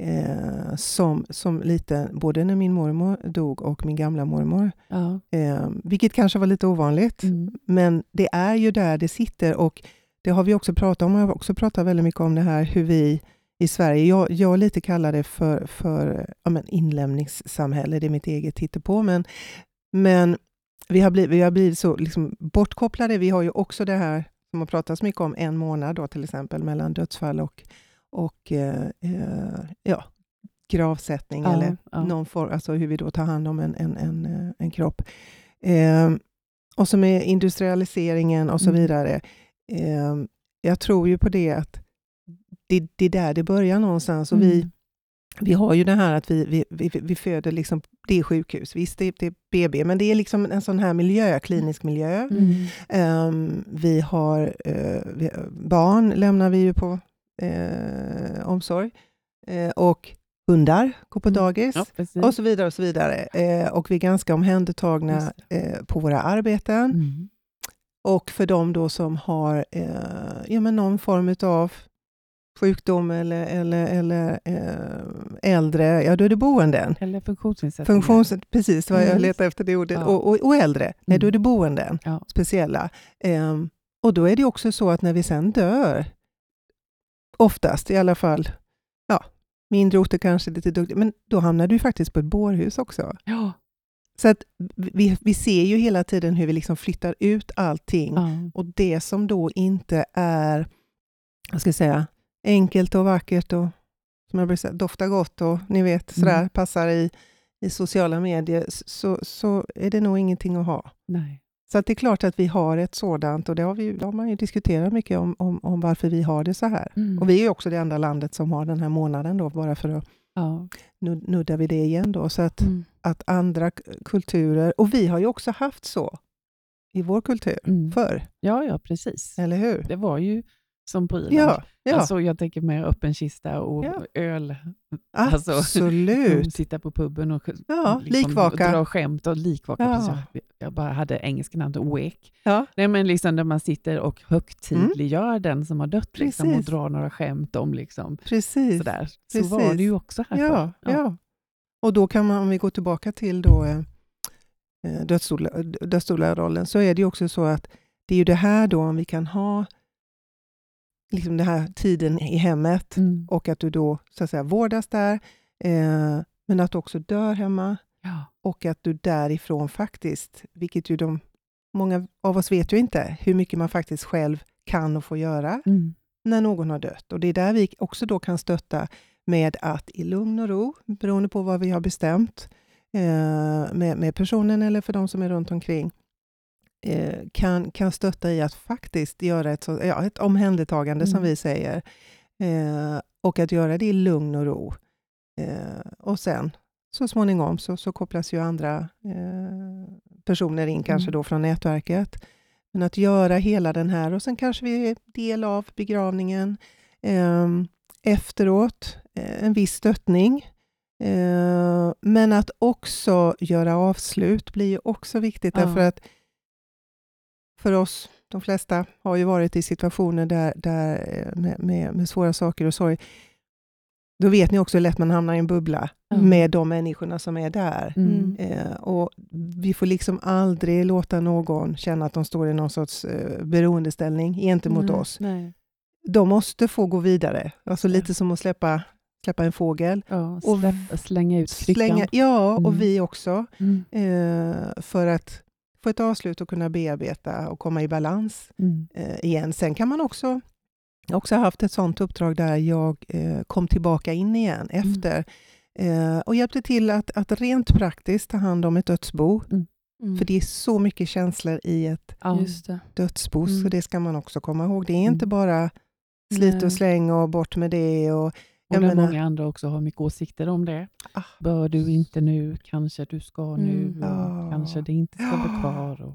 eh, som, som liten, både när min mormor dog och min gamla mormor. Ja. Eh, vilket kanske var lite ovanligt. Mm. Men det är ju där det sitter och det har vi också pratat om. Jag har också pratat väldigt mycket om det här hur vi i Sverige, jag, jag lite kallar det för, för ja, men inlämningssamhälle, det är mitt eget hittepå, men, men vi har blivit, vi har blivit så liksom bortkopplade. Vi har ju också det här som har pratats mycket om, en månad då till exempel mellan dödsfall och, och eh, eh, ja, gravsättning Ja, eller ja. någon form, alltså hur vi då tar hand om en, en, en, en kropp. Eh, och så med industrialiseringen och så Mm. vidare. Eh, jag tror ju på det att det, det är där det börjar någonstans. Och vi, Mm. vi har ju det här att vi, vi, vi, vi föder, liksom, det är sjukhus, visst det, är- det är BB, men det är liksom en sån här miljö, klinisk miljö. Mm. Ehm, vi har eh, vi, barn lämnar vi ju på eh, omsorg. Eh, och hundar går på Mm. dagis. Ja. Och så vidare och så vidare. Och vi är ganska omhändertagna på våra arbeten. Mm. Och för de då som har eh, ja, men någon form av sjukdom eller, eller, eller eh, äldre, ja då är det boenden. Eller funktionsnedsättning. Funktions, precis, var jag Mm. letade efter det ordet. Ja. Och, och, och äldre, nej då är Mm. det boenden, Ja. speciella. Ehm, och då är det också så att när vi sen dör, oftast i alla fall, ja, mindre orter kanske lite duktiga, men då hamnar du faktiskt på ett bårhus också. Ja. Så att vi, vi ser ju hela tiden hur vi liksom flyttar ut allting. Ja. Och det som då inte är, vad ska jag säga, enkelt och vackert och som jag brukar säga, doftar gott och ni vet, sådär, Mm. passar i, i sociala medier, så, så är det nog ingenting att ha. Nej. Så att det är klart att vi har ett sådant och det har, vi, det har man ju diskuterat mycket om, om, om varför vi har det så här. Mm. Och vi är ju också det enda landet som har den här månaden då, bara för att Ja. nud- nudda vid det igen då. Så att, Mm. att andra kulturer, och vi har ju också haft så i vår kultur Mm. förr, ja, ja, precis. eller hur? Det var ju som på Irland. Ja, ja. Alltså, jag tänker mer öppen kista och Ja. öl. alltså, absolut. Sitta på puben och Ja, liksom likvaka. dra skämt och likvaka. Ja. Jag, jag bara hade engelska namnet wake. Ja. Nej, men liksom där man sitter och högtidliggör den som har dött liksom, och drar några skämt om liksom, Precis. sådär. Så Precis. var det ju också här Ja, förr. ja. Och då kan man, om vi går tillbaka till då, eh, eh, dödsdoula- så är det ju också så att det är ju det här då, om vi kan ha liksom den här tiden i hemmet Mm. och att du då så att säga vårdas där, eh, men att du också dör hemma Ja. och att du därifrån faktiskt, vilket ju de, många av oss vet ju inte, hur mycket man faktiskt själv kan och får göra Mm. när någon har dött. Och det är där vi också då kan stötta med att i lugn och ro, beroende på vad vi har bestämt eh, med, med personen eller för de som är runt omkring, kan, kan stötta i att faktiskt göra ett, så, ja, ett omhändertagande som Mm. vi säger. Eh, och att göra det i lugn och ro. Eh, och sen så småningom så, så kopplas ju andra eh, personer in, kanske Mm. då från nätverket. Men att göra hela den här och sen kanske vi är del av begravningen. Eh, efteråt, eh, en viss stöttning. Eh, men att också göra avslut blir ju också viktigt, Ja. därför att för oss, de flesta har ju varit i situationer där, där eh, med, med, med svåra saker och sorg. Då vet ni också hur lätt man hamnar i en bubbla Ja. med de människorna som är där. Mm. Eh, och vi får liksom aldrig låta någon känna att de står i någon sorts eh, beroendeställning gentemot Nej. oss. Nej. De måste få gå vidare. Alltså lite som att släppa, släppa en fågel. Ja, Och släppa, slänga ut kryckan. Slänga, ja, och Mm. vi också. Mm. Eh, för att få ett avslut och kunna bearbeta och komma i balans Mm. eh, igen. Sen kan man också jag har också haft ett sånt uppdrag där jag eh, kom tillbaka in igen Mm. efter eh, och hjälpte till att, att rent praktiskt ta hand om ett dödsbo. Mm. För det är så mycket känslor i ett Ja. Just det. dödsbo, så Mm. det ska man också komma ihåg. Det är Mm. inte bara slit och släng och bort med det. Och, Och jag där menar- många andra också har mycket åsikter om det. Ah. Bör du inte nu, kanske du ska nu, Mm. och Ja. kanske det inte ska vara kvar. Och,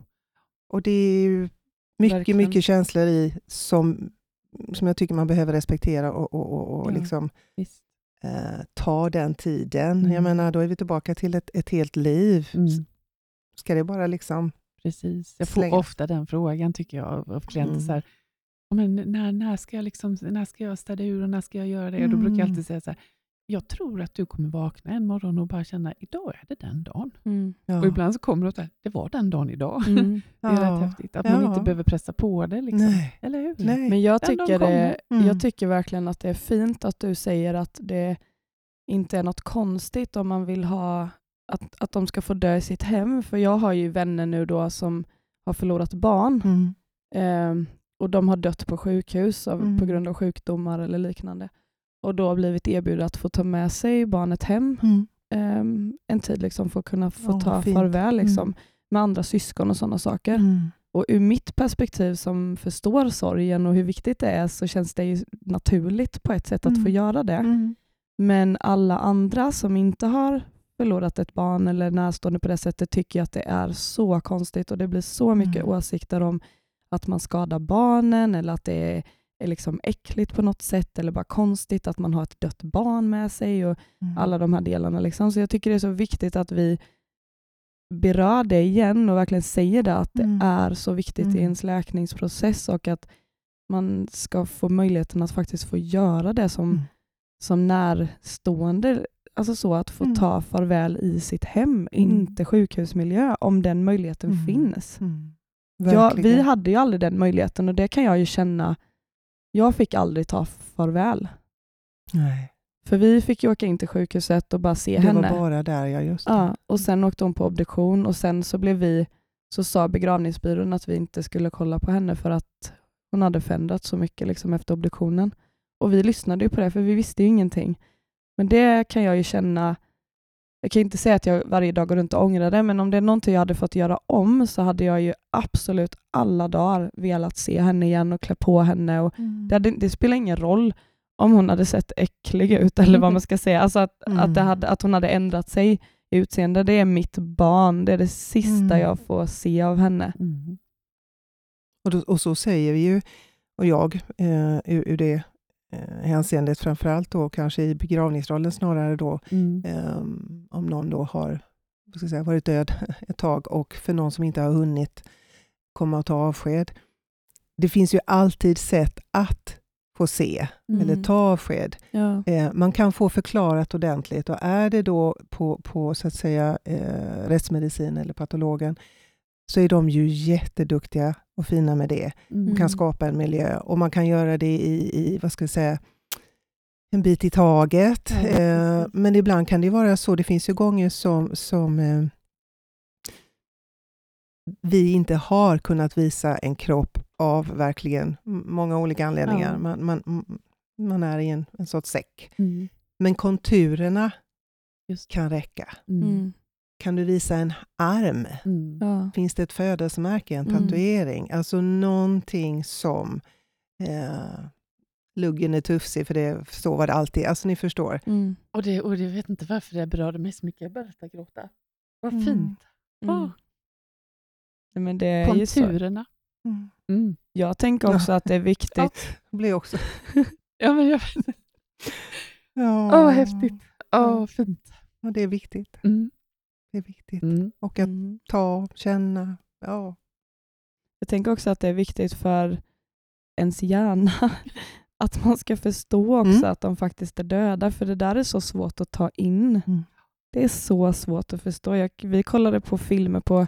och det är ju mycket, Verkligen. mycket känslor i som, som jag tycker man behöver respektera och, och, och, och Ja. liksom, eh, ta den tiden. Mm. Jag menar, då är vi tillbaka till ett, ett helt liv. Mm. Ska det bara liksom... Precis. Jag får Slänga. ofta den frågan tycker jag av- klienter. Mm. Så här, "Ja, men när, när, ska jag liksom, när ska jag städa ur och när ska jag göra det? Och då brukar jag Mm. alltid säga så här, jag tror att du kommer vakna en morgon och bara känna, idag är det den dagen. Mm. Ja. Och ibland så kommer det att det var den dagen idag. Mm. Det är Ja. rätt häftigt. Att man Ja. inte behöver pressa på det. Liksom. Nej. Eller hur? Nej. Men jag Den tycker, det, kommer. Mm. jag tycker verkligen att det är fint att du säger att det inte är något konstigt om man vill ha att, att de ska få dö i sitt hem. För jag har ju vänner nu då som har förlorat barn Mm. Ehm, och de har dött på sjukhus av, Mm. på grund av sjukdomar eller liknande. Och då har blivit erbjudna att få ta med sig barnet hem Mm. ehm, en tid liksom, för att kunna få Ja, ta fint. farväl liksom, Mm. med andra syskon och sådana saker. Mm. Och ur mitt perspektiv som förstår sorgen och hur viktigt det är så känns det ju naturligt på ett sätt att Mm. få göra det. Mm. Men alla andra som inte har förlorat ett barn eller närstående på det sättet tycker att det är så konstigt och det blir så mycket Mm. åsikter om att man skadar barnen eller att det är, är liksom äckligt på något sätt eller bara konstigt att man har ett dött barn med sig och Mm. alla de här delarna. Liksom. Så jag tycker det är så viktigt att vi berör det igen och verkligen säger det att det Mm. är så viktigt i Mm. ens läkningsprocess och att man ska få möjligheten att faktiskt få göra det som, Mm. som närstående. Alltså så att få Mm. ta farväl i sitt hem, Mm. inte sjukhusmiljö, om den möjligheten Mm. finns. Mm. Ja, vi hade ju aldrig den möjligheten och det kan jag ju känna. Jag fick aldrig ta farväl. Nej, För vi fick ju åka in till sjukhuset och bara se det henne. var bara där, ja just det. Ja, och sen åkte hon på obduktion och sen så blev vi, så sa begravningsbyrån att vi inte skulle kolla på henne för att hon hade förändrats så mycket liksom efter obduktionen. Och vi lyssnade ju på det för vi visste ju ingenting. Men det kan jag ju känna, jag kan inte säga att jag varje dag går runt och ångrar det, men om det är någonting jag hade fått göra om så hade jag ju absolut alla dagar velat se henne igen och klä på henne. Och Mm. det, hade, det spelar ingen roll om hon hade sett äcklig ut eller vad man ska säga. Alltså att, Mm. att, det hade, att hon hade ändrat sig i utseende. Det är mitt barn. Det är det sista Mm. jag får se av henne. Mm. Och, då, och så säger vi ju, och jag, eh, ur, ur det eh, hänseendet framförallt då kanske i begravningsrollen snarare då, Mm. eh, om någon då har ska säga, varit död ett tag och för någon som inte har hunnit komma och ta avsked. Det finns ju alltid sätt att få se Mm. eller ta avsked. Ja. Eh, man kan få förklarat ordentligt och är det då på, på så att säga eh, rättsmedicin eller patologen så är de ju jätteduktiga och fina med det. Mm. Man kan skapa en miljö och man kan göra det i, i vad ska jag säga, en bit i taget. Ja, eh, men ibland kan det vara så, det finns ju gånger som, som eh, vi inte har kunnat visa en kropp av verkligen många olika anledningar. Ja. Man, man, man är i en, en sorts säck. Mm. Men konturerna Just. kan räcka. Mm. Mm. Kan du visa en arm? Mm. Ja. Finns det ett födelsemärke, en Mm. tatuering? Alltså någonting som eh, luggen är tufsig, för det så var det alltid. Alltså ni förstår. Mm. Och, det, och jag vet inte varför det berörde mig så mycket. Jag började gråta. Vad Mm. fint. Mm. Åh, Nej, Men det är ju så. konturerna. Mm. Jag tänker också att det är viktigt. Det blir också... Ja, men jag, Ja. Åh, vad häftigt. Åh, fint. Och det är viktigt. Mm. Det är viktigt. Mm. Och att Mm. ta, känna. Ja. Jag tänker också att det är viktigt för ens hjärna att man ska förstå också Mm. att de faktiskt är döda, för det där är så svårt att ta in. Mm. Det är så svårt att förstå. Jag, vi kollade på filmer på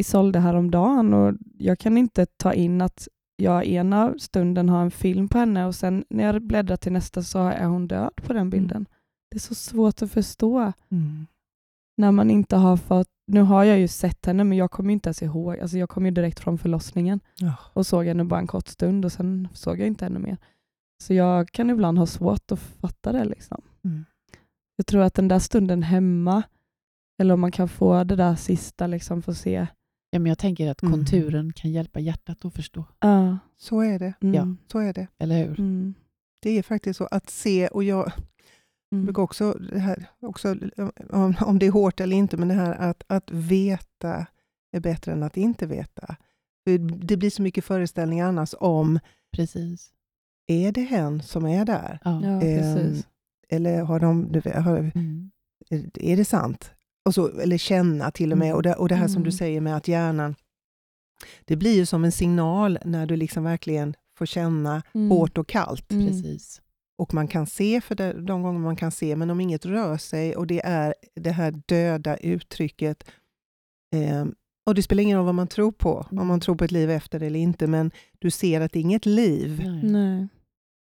Isolde häromdagen och jag kan inte ta in att jag ena stunden har en film på henne och sen när jag bläddrar till nästa så är hon död på den bilden. Det är så svårt att förstå Mm. När man inte har fått... Nu har jag ju sett henne men jag kommer inte ens ihåg. Alltså jag kom ju direkt från förlossningen Ja. och såg henne bara en kort stund och sen såg jag inte henne mer. Så jag kan ibland ha svårt att fatta det. Liksom. Mm. Jag tror att den där stunden hemma, eller om man kan få det där sista, liksom få se. Ja, men jag tänker att Mm. konturen kan hjälpa hjärtat att förstå. Ja. Så är det. Mm. Ja. Så är det. Eller hur? Mm. Det är faktiskt så att se, och jag Mm. brukar också, det här, också om, om det är hårt eller inte, men det här att, att veta är bättre än att inte veta. För Det blir så mycket föreställningar annars om, Precis. är det hen som är där? Ja. Ja, precis. Eller har de, du vet, har, Mm. är det sant? Och så, eller känna till och med. Mm. Och det, och det här som du Mm. säger med att hjärnan, det blir ju som en signal när du liksom verkligen får känna Mm. hårt och kallt. Mm. Precis. Och man kan se för det, de gånger man kan se, men om inget rör sig och det är det här döda uttrycket. Eh, och det spelar ingen roll vad man tror på, om Mm. man tror på ett liv efter eller inte, men du ser att det är inget liv. Nej.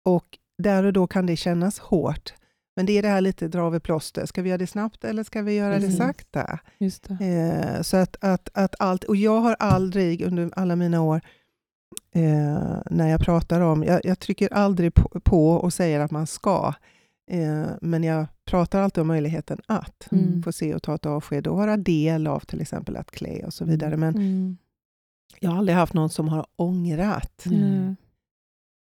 Och där och då kan det kännas hårt. Men det är det här lite dra över plåster. Ska vi göra det snabbt eller ska vi göra Precis. det sakta? Just det. Eh, så att, att, att allt, och jag har aldrig under alla mina år eh, när jag pratar om, jag, jag trycker aldrig på, på och säger att man ska, eh, men jag pratar alltid om möjligheten att Mm. få se och ta ett avsked och vara del av till exempel att klä och så vidare. Men Mm. jag har aldrig haft någon som har ångrat. Nej.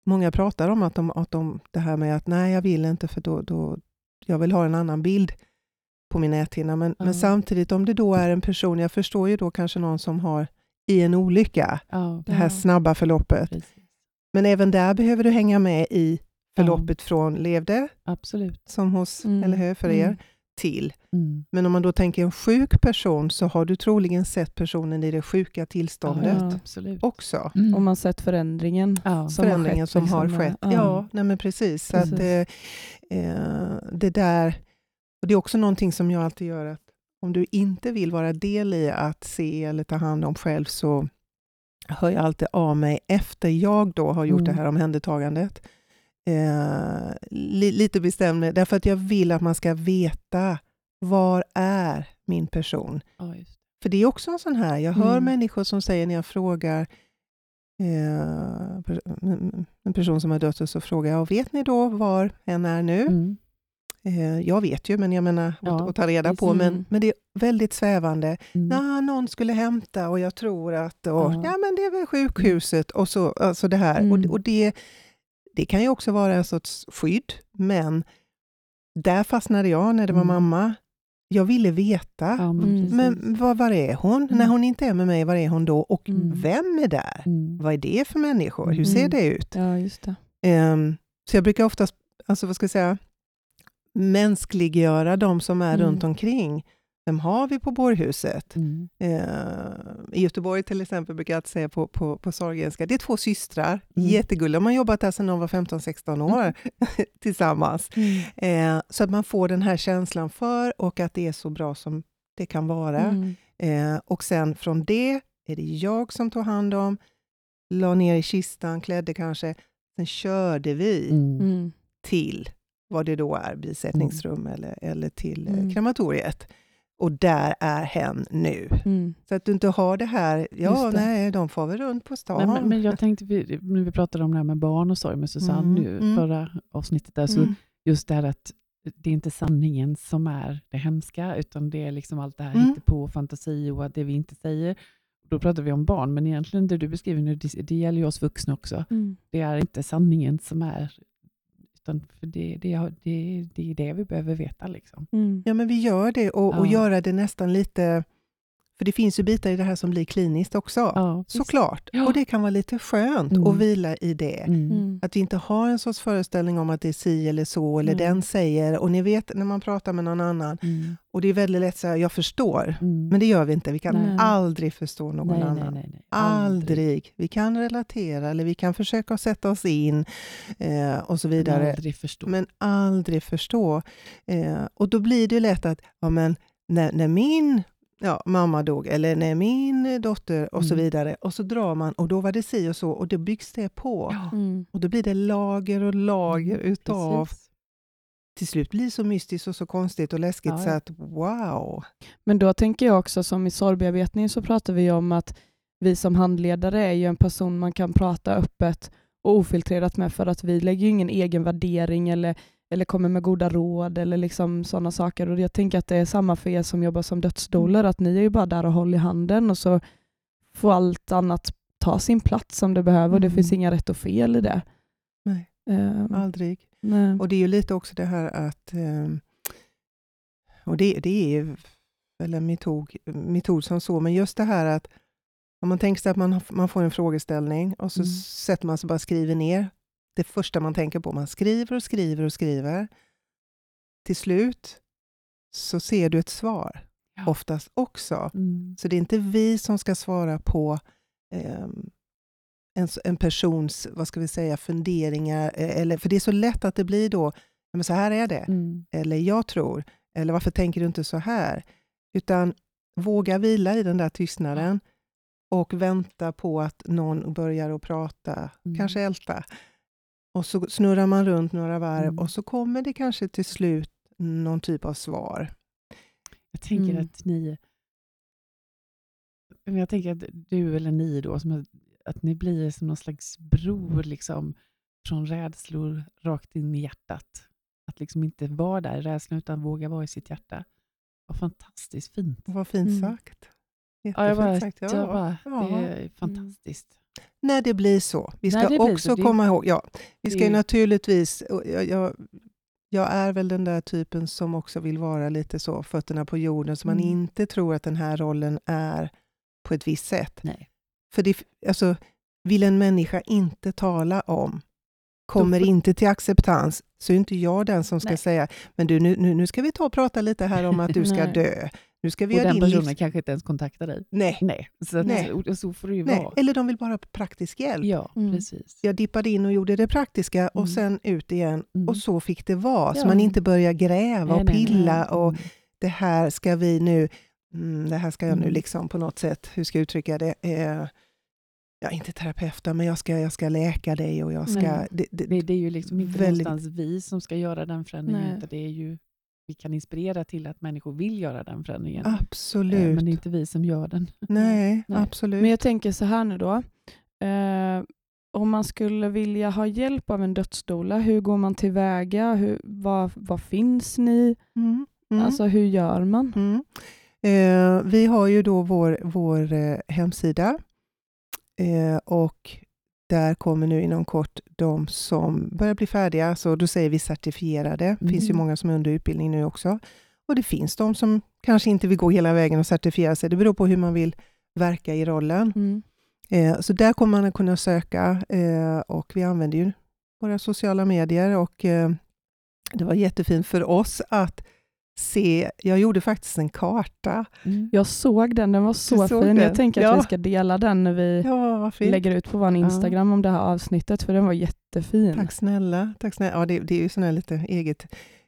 Många pratar om att de, att de, det här med att nej, jag vill inte för då, då jag vill ha en annan bild på min näthinna. Men, men samtidigt om det då är en person, jag förstår ju då kanske någon som har i en olycka, Ja, det här Ja. snabba förloppet. precis. Men även där behöver du hänga med i förloppet från levde, Absolut. som hos, Mm. eller hur, för er, Mm. till. Mm. Men om man då tänker en sjuk person så har du troligen sett personen i det sjuka tillståndet Ja. absolut. också. Mm. Om man sett förändringen. ja. som förändringen skett, som liksom, har skett. Ja, Ja. nej men precis. Så att, Precis. eh, eh, det där, och det är också någonting som jag alltid gör, att om du inte vill vara del i att se eller ta hand om själv så hör jag alltid av mig efter jag då har gjort Mm. det här omhändertagandet. Eh, li, lite bestämd därför att jag vill att man ska veta var är min person? Ja. För det är också en sån här, jag hör Mm. människor som säger när jag frågar eh, per- en person som har dött och så frågar jag, vet ni då var hen är nu? Mm. Eh, jag vet ju, men jag menar Ja, att, ta reda på, men, Mm. men det är väldigt svävande. Mm. Nå, någon skulle hämta och jag tror att, och, Ja. ja. men det är väl sjukhuset och så, alltså det här. Mm. Och, och det, det kan ju också vara en sorts skydd, men där fastnade jag när det var Mm. mamma. Jag ville veta. Ja, men Mm. Men var, var är hon? Mm. När hon inte är med mig, var är hon då? Och Mm. vem är där? Mm. Vad är det för människor? Hur ser Mm. det ut? Ja, just det. Ehm, så jag brukar oftast, alltså vad ska jag säga, mänskliggöra de som är Mm. runt omkring. Vem har vi på bårhuset? Mm. Eh, I Göteborg till exempel brukar jag alltid säga på, på, på Sahlgrenska, det är två systrar, Mm. jättegulliga. De har jobbat där sedan de var 15-16 år tillsammans. Eh, så att man får den här känslan för och att det är så bra som det kan vara. Mm. Eh, och sen från det är det jag som tog hand om, la ner i kistan, klädde kanske. Sen körde vi Mm. Mm. till vad det då är, bisättningsrum eller, eller till eh, Mm. krematoriet. Och där är hen nu. Mm. Så att du inte har det här, ja det. nej, de får väl runt på stan. Men, men, men jag tänkte, vi, när vi pratade om det här med barn och sorg med Susanne Mm, nu, mm. förra avsnittet, där, så Mm. just det här att det är inte sanningen som är det hemska, utan det är liksom allt det här Mm. på fantasi och det vi inte säger. Då pratar vi om barn, men egentligen det du beskriver nu, det, det gäller ju oss vuxna också. Mm. Det är inte sanningen som är, utan för det, det, det, det är det vi behöver veta. Liksom. Mm. Ja, men vi gör det och, och Ja. göra det nästan lite För det finns ju bitar i det här som blir kliniskt också, Ja, såklart. Ja. Och det kan vara lite skönt Mm. att vila i det. Mm. Mm. Att vi inte har en sorts föreställning om att det är si eller så, eller Mm. den säger. Och ni vet när man pratar med någon annan, Mm. och det är väldigt lätt att säga jag förstår, Mm. men det gör vi inte. Vi kan Nej. aldrig förstå någon nej, annan. Nej, nej, nej. Aldrig. Vi kan relatera eller vi kan försöka sätta oss in eh, och så vidare. Aldrig förstå. Men aldrig förstå. Eh, och då blir det lätt att ja, men när, när min ja, mamma dog eller när min dotter och så Mm. vidare. Och så drar man och då var det si och så och då byggs det på. Ja, Mm. Och då blir det lager och lager utav precis. till slut blir det så mystiskt och så konstigt och läskigt Ja, så ja. att wow. Men då tänker jag också som i sorgbearbetning så pratar vi om att vi som handledare är ju en person man kan prata öppet och ofiltrerat med för att vi lägger ju ingen egen värdering eller, eller kommer med goda råd eller liksom sådana saker. Och jag tänker att det är samma för er som jobbar som dödsdoler, att ni är ju bara där och håller i handen och så får allt annat ta sin plats som det behöver och det Mm. finns inga rätt och fel i det. Nej. Ehm, Aldrig. nej. Och det är ju lite också det här att, ehm, och det, det är väl en metod, metod som så, men just det här att om man tänker sig att man, man får en frågeställning och så Mm. sätter man sig bara och skriver ner det första man tänker på. Man skriver och skriver och skriver. Till slut så ser du ett svar, Ja. oftast också. Mm. Så det är inte vi som ska svara på ehm, en, en persons vad ska vi säga, funderingar. eh, Eller, för det är så lätt att det blir då, "Ja, men så här är det. Mm. Eller jag tror. Eller varför tänker du inte så här? Utan våga vila i den där tystnaden och vänta på att någon börjar att prata, Mm. kanske älta. Och så snurrar man runt några varv Mm. och så kommer det kanske till slut någon typ av svar. Jag tänker Mm. att ni... Jag tänker att du eller ni då, som att, att ni blir som någon slags bro liksom, från rädslor rakt in i hjärtat. Att liksom inte vara där i rädslan utan våga vara i sitt hjärta. Vad fantastiskt fint. Vad fint Mm. sagt. Ja, jag bara, sagt. jag bara, ja. Det är fantastiskt. När det blir så. Vi ska det också så, det- komma ihåg, ja, vi ska det naturligtvis, jag, jag, jag är väl den där typen som också vill vara lite så, fötterna på jorden, så man Mm. inte tror att den här rollen är på ett visst sätt. Nej. För det, alltså, vill en människa inte tala om, kommer inte till acceptans, så är inte jag den som ska Nej. säga, men du, nu, nu, ska vi ta och prata lite här om att du ska dö. Nu ska vi Och göra den din personen livs... kanske inte ens kontaktar dig. Nej, Nej, så, att, Nej. och så får det ju nej. vara. Eller de vill bara ha praktisk hjälp. Ja, Mm. precis. Jag dippade in och gjorde det praktiska och Mm. sen ut igen. Mm. Och så fick det vara, så Ja. man inte börjar gräva och pilla och Mm. det här ska vi nu, mm, det här ska jag nu Mm. liksom på något sätt, hur ska jag uttrycka det? Eh, jag är inte terapeut, men jag ska, jag ska läka dig och jag ska... Nej. Det, det, Det, det är ju liksom inte Väldigt- någonstans vi som ska göra den förändringen, utan det är ju vi kan inspirera till att människor vill göra den förändringen. Eh, absolut. Men det är inte vi som gör den. Nej, Nej. absolut. Men jag tänker så här nu då. Eh, om man skulle vilja ha hjälp av en dödsdoula, hur går man tillväga? Hur, vad, vad finns ni? Mm, mm, Alltså hur gör man? mm. Eh, vi har ju då vår, vår eh, hemsida eh, och där kommer nu inom kort de som börjar bli färdiga, så då säger vi certifierade. Det finns ju Mm. många som är under utbildning nu också. Och det finns de som kanske inte vill gå hela vägen och certifiera sig. Det beror på hur man vill verka i rollen. Mm. Eh, så där kommer man att kunna söka eh, och vi använder ju våra sociala medier och eh, det var jättefint för oss att se. Jag gjorde faktiskt en karta. Mm. Jag såg den, den var så fin. den? Jag tänker att Ja. vi ska dela den när vi Ja, lägger ut på vår Instagram om det här avsnittet, för den var jättefin. Tack snälla. Tack snälla. Ja, det, det är ju sån här lite eget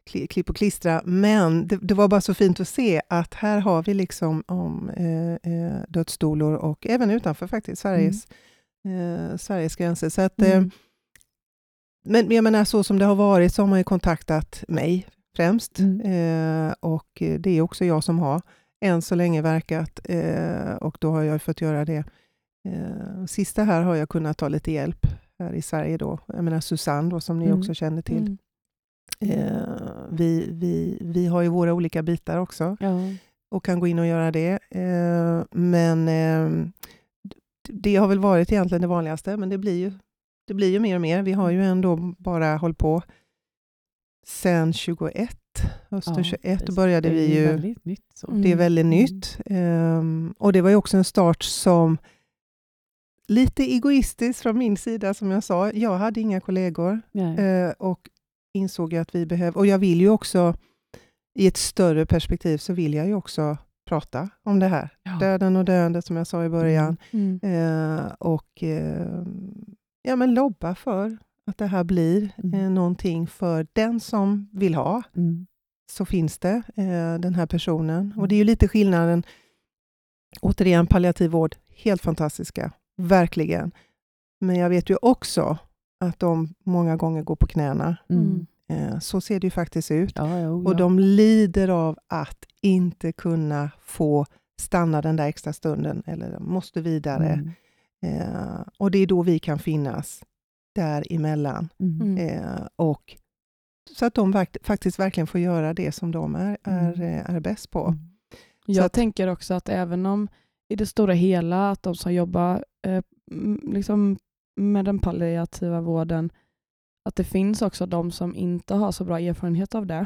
kli- klipp och klistra, men det, det var bara så fint att se att här har vi liksom om eh, eh, dödsstolor och även utanför faktiskt Sveriges, eh, Sveriges gränser. Så att, eh, Mm. Men jag menar, så som det har varit så har man ju kontaktat mig främst. Mm. Eh, och det är också jag som har än så länge verkat eh, och då har jag fått göra det. Eh, sista här har jag kunnat ta lite hjälp här i Sverige då. Jag menar Susanne då, som ni Mm. också känner till. Mm. Eh, vi, vi, vi har ju våra olika bitar också Ja. och kan gå in och göra det. Eh, men eh, det har väl varit egentligen det vanligaste, men det blir ju, det blir ju mer och mer. Vi har ju ändå bara hållit på sen 21 Hösten Ja, 21 då precis. började det vi är ju väldigt nytt. Så. Mm. Det är väldigt Mm. nytt. Ehm, och det var ju också en start som lite egoistisk från min sida som jag sa. Jag hade inga kollegor Nej. eh, och insåg att vi behöver, och jag vill ju också i ett större perspektiv så vill jag ju också prata om det här. Ja. Döden och döendet som jag sa i början. Mm. Eh, och eh, ja, men lobba för att det här blir Mm. eh, någonting för den som vill ha Mm. så finns det eh, den här personen. Och det är ju lite skillnaden. Återigen, palliativ vård, helt fantastiska, verkligen. Men jag vet ju också att de många gånger går på knäna. Mm. Eh, så ser det ju faktiskt ut. Ja, jo, Och ja. de lider av att inte kunna få stanna den där extra stunden eller de måste vidare. Mm. Eh, och det är då vi kan finnas däremellan. Mm. Mm. Eh, och så att de verk- faktiskt verkligen får göra det som de är, är, Mm. eh, är bäst på. Mm. Jag att- tänker också att även om i det stora hela att de som jobbar eh, liksom med den palliativa vården, att det finns också de som inte har så bra erfarenhet av det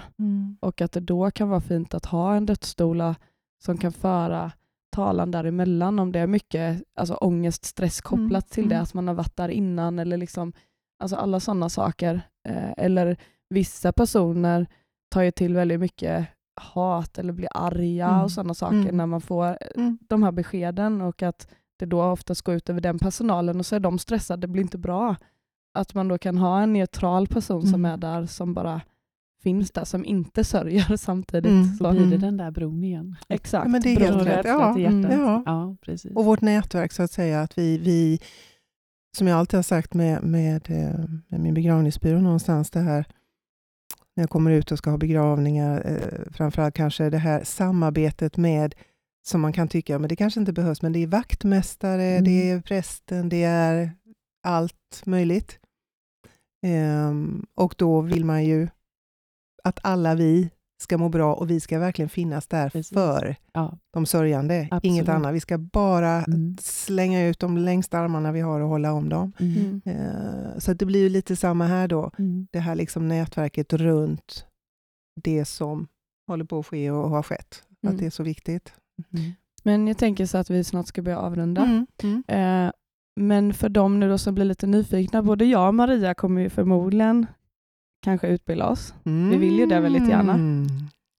och att det då kan vara fint att ha en dödsstola som kan föra talan däremellan om det är mycket alltså, ångest, stress kopplat till det, mm. att man har varit där innan eller liksom, alltså alla sådana saker. Eh, eller vissa personer tar ju till väldigt mycket hat eller blir arga Mm. och sådana saker Mm. när man får Mm. de här beskeden och att det då oftast går ut över den personalen och så är de stressade, det blir inte bra. Att man då kan ha en neutral person som Mm. är där som bara finns där, som inte sörjer samtidigt. Mm. Så, blir det Mm. den där bron igen. Exakt. Ja, men det är helt rätt. Ja, mm, ja. ja, precis. Och vårt nätverk så att säga, att vi, vi som jag alltid har sagt med, med, eh, med min begravningsbyrå någonstans, det här när jag kommer ut och ska ha begravningar, eh, framförallt kanske det här samarbetet med, som man kan tycka, men det kanske inte behövs, men det är vaktmästare, Mm. det är prästen, det är allt möjligt. Ehm, och då vill man ju att alla vi ska må bra och vi ska verkligen finnas där Precis. för Ja. de sörjande. Absolut. Inget annat. Vi ska bara Mm. slänga ut de längsta armarna vi har och hålla om dem. Mm. Mm. Eh, så att det blir ju lite samma här då. Mm. Det här liksom nätverket runt det som håller på att ske och har skett. Mm. Att det är så viktigt. Mm. Men jag tänker så att vi snart ska börja avrunda. Mm. Mm. Eh, men för de nu då som blir lite nyfikna, både jag och Maria kommer ju förmodligen kanske utbilda oss. Vi vill ju det väldigt gärna. Mm.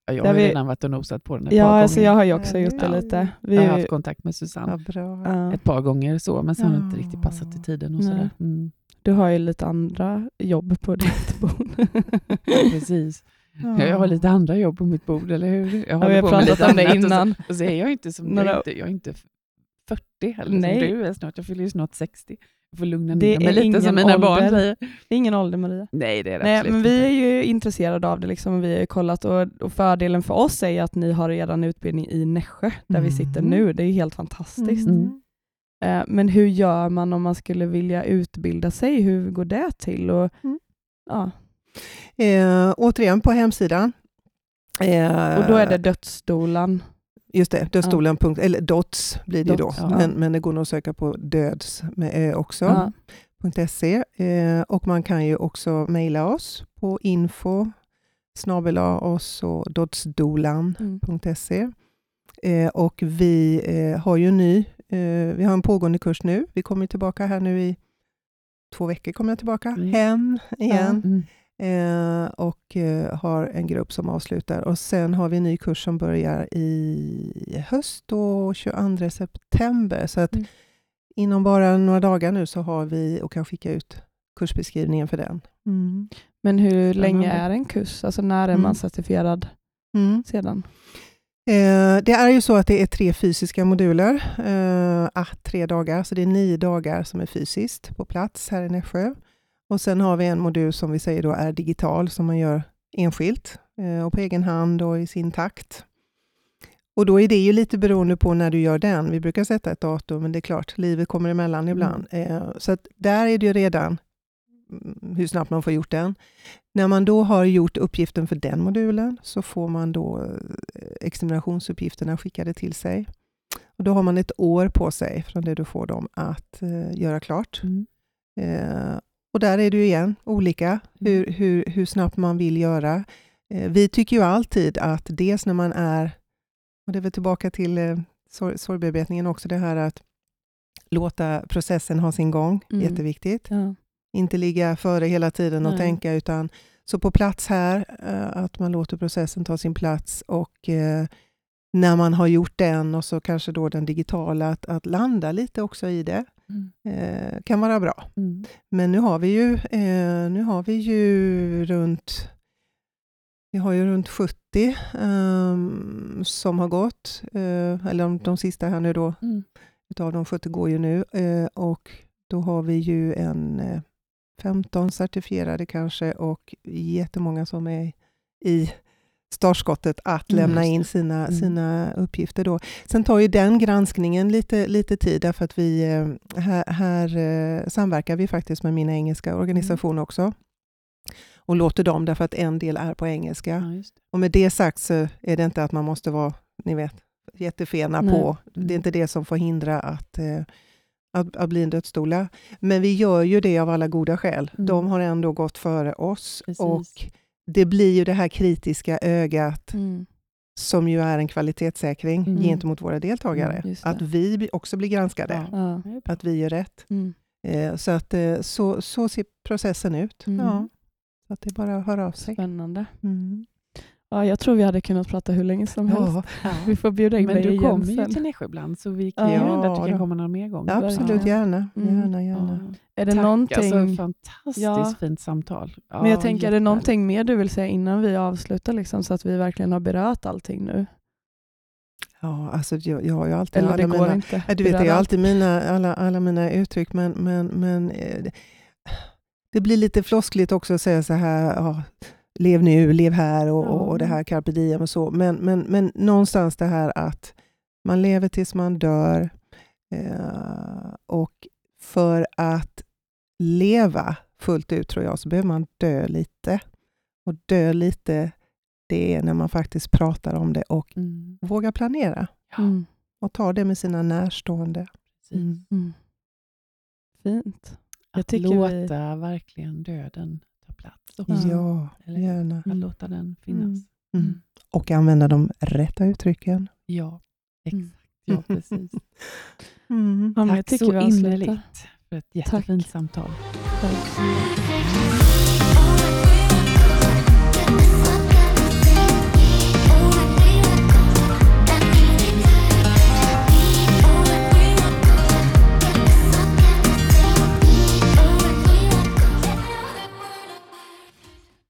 Ja, jag har vi- redan varit och nosat på den ett par Ja, gånger. alltså jag har ju också Ja, gjort det ja. lite. Vi, Jag har haft kontakt med Susanne ja, ett par gånger så, men sen har det inte Ja. riktigt passat i tiden. och sådär. Mm. du har ju lite andra jobb på ditt bord. Precis. Ja, jag har lite andra jobb på mitt bord, eller hur? Jag Ja, har med pratat lite om det annat och så- innan. Och så är jag inte som jag är inte, jag är inte 40 heller Nej. som du är snart. Jag fyller ju snart 60. Får lugna Det ner mig är lite ingen som mina barn ålder. säger. Det är ingen ålder Maria. Nej, det är det Nej, absolut men vi inte. är ju intresserade av det liksom, och vi har ju kollat och, och fördelen för oss är ju att ni har er utbildning i Nässjö där vi sitter Mm. nu. Det är ju helt fantastiskt. Mm. Eh, Men hur gör man om man skulle vilja utbilda sig? Hur går det till? Och, Mm. ja. Eh, återigen på hemsidan. Eh, och då är det dödsstolan. Just det, dödsstolen. punkt- Eller dots blir det Dots, då. ja. Men, men det går nog att söka på döds med ö också. Ja. .se. Eh, och man kan ju också mejla oss på info snabel-a oss och dotsdolan.se. Mm. Eh, och vi eh, har ju en ny, eh, vi har en pågående kurs nu. Vi kommer tillbaka här nu i två veckor kommer jag tillbaka Mm. hem igen. Mm. Eh, och eh, har en grupp som avslutar. Och sen har vi en ny kurs som börjar i höst, då 22 september. Så att Mm. inom bara några dagar nu så har vi och kan skicka ut kursbeskrivningen för den. Mm. Men hur länge är en kurs? Alltså när är Mm. man certifierad Mm. sedan? Eh, det är ju så att det är tre fysiska moduler, eh, ah, tre dagar, så det är nio dagar som är fysiskt på plats här i Nässjö. Och sen har vi en modul som vi säger då är digital, som man gör enskilt eh, och på egen hand och i sin takt. Och då är det ju lite beroende på när du gör den. Vi brukar sätta ett datum, men det är klart, livet kommer emellan ibland. Eh, så att där är det ju redan mm, hur snabbt man får gjort den. När man då har gjort uppgiften för den modulen så får man då eh, examinationsuppgifterna skickade till sig. Och då har man ett år på sig från det du får dem att göra klart. Mm. Eh, och där är det ju igen olika hur, hur, hur snabbt man vill göra. eh, vi tycker ju alltid att dels när man är, och det är väl tillbaka till eh, sorg, sorgbearbetningen också, det här att låta processen ha sin gång, Mm. jätteviktigt. Ja. Inte ligga före hela tiden och Nej. tänka, utan så på plats här, eh, att man låter processen ta sin plats och när man har gjort den och så kanske då den digitala, att, att landa lite också i det, Mm. eh, kan vara bra. Mm. Men nu har vi ju, eh, nu har vi ju runt vi har ju runt 70 ehm, som har gått, eh, eller de, de sista här nu då, Mm. utav de 70 går ju nu. Eh, och då har vi ju en eh, 15 certifierade kanske och jättemånga som är i startskottet att Mm, lämna in sina, Mm. sina uppgifter. Då. Sen tar ju den granskningen lite, lite tid därför att vi eh, här, här eh, samverkar vi faktiskt med min engelska organisation också och låter dem därför att en del är på engelska. Ja. Och med det sagt så är det inte att man måste vara, ni vet, jättefena Nej. på. Det är inte det som får hindra att, eh, att, att bli en dödsstola. Men vi gör ju det av alla goda skäl. Mm. De har ändå gått före oss. Precis. Och det blir ju det här kritiska ögat Mm. som ju är en kvalitetssäkring Mm. gentemot våra deltagare. Mm, att vi också blir granskade. Ja. Att vi gör rätt. Mm. Eh, så, att, eh, så, så ser processen ut. Mm. Ja. Så att det är bara att höra av sig. Spännande. Mm. Ja, jag tror vi hade kunnat prata hur länge som helst. Ja, Vi får bjuda in Men dig du igen kommer ju sen. till Nässjö ibland, så vi kan ju Ja, hända att du kan komma någon mer gång. absolut, verkligen. gärna. Mm. gärna, gärna. Ja. Är det Tack, någonting... alltså fantastiskt Ja. fint samtal. Ja, Men jag tänker, är det någonting mer du vill säga innan vi avslutar, liksom, så att vi verkligen har berört allting nu? Ja, alltså jag, jag har ju alltid Eller det alla går mina, inte? Du vet, jag har allt. alltid mina, alla, alla mina uttryck, men, men, men eh, det- det blir lite floskligt också att säga så här, ja, lev nu, lev här och, och, och det här carpe diem och så. Men, men, men någonstans det här att man lever tills man dör. Eh, och för att leva fullt ut tror jag så behöver man dö lite. Och dö lite, det är när man faktiskt pratar om det och Mm. vågar planera. Mm. Och ta det med sina närstående. precis. Mm. Fint. Jag Att låta vi- verkligen döden plats. också. Ja. Ja, Eller- gärna. Att låta den finnas. Mm. Mm. Och använda de rätta uttrycken. Ja, Mm. exakt. Ja, precis. Ja, men jag Tack tycker så innerligt för ett jättefint samtal. Tack.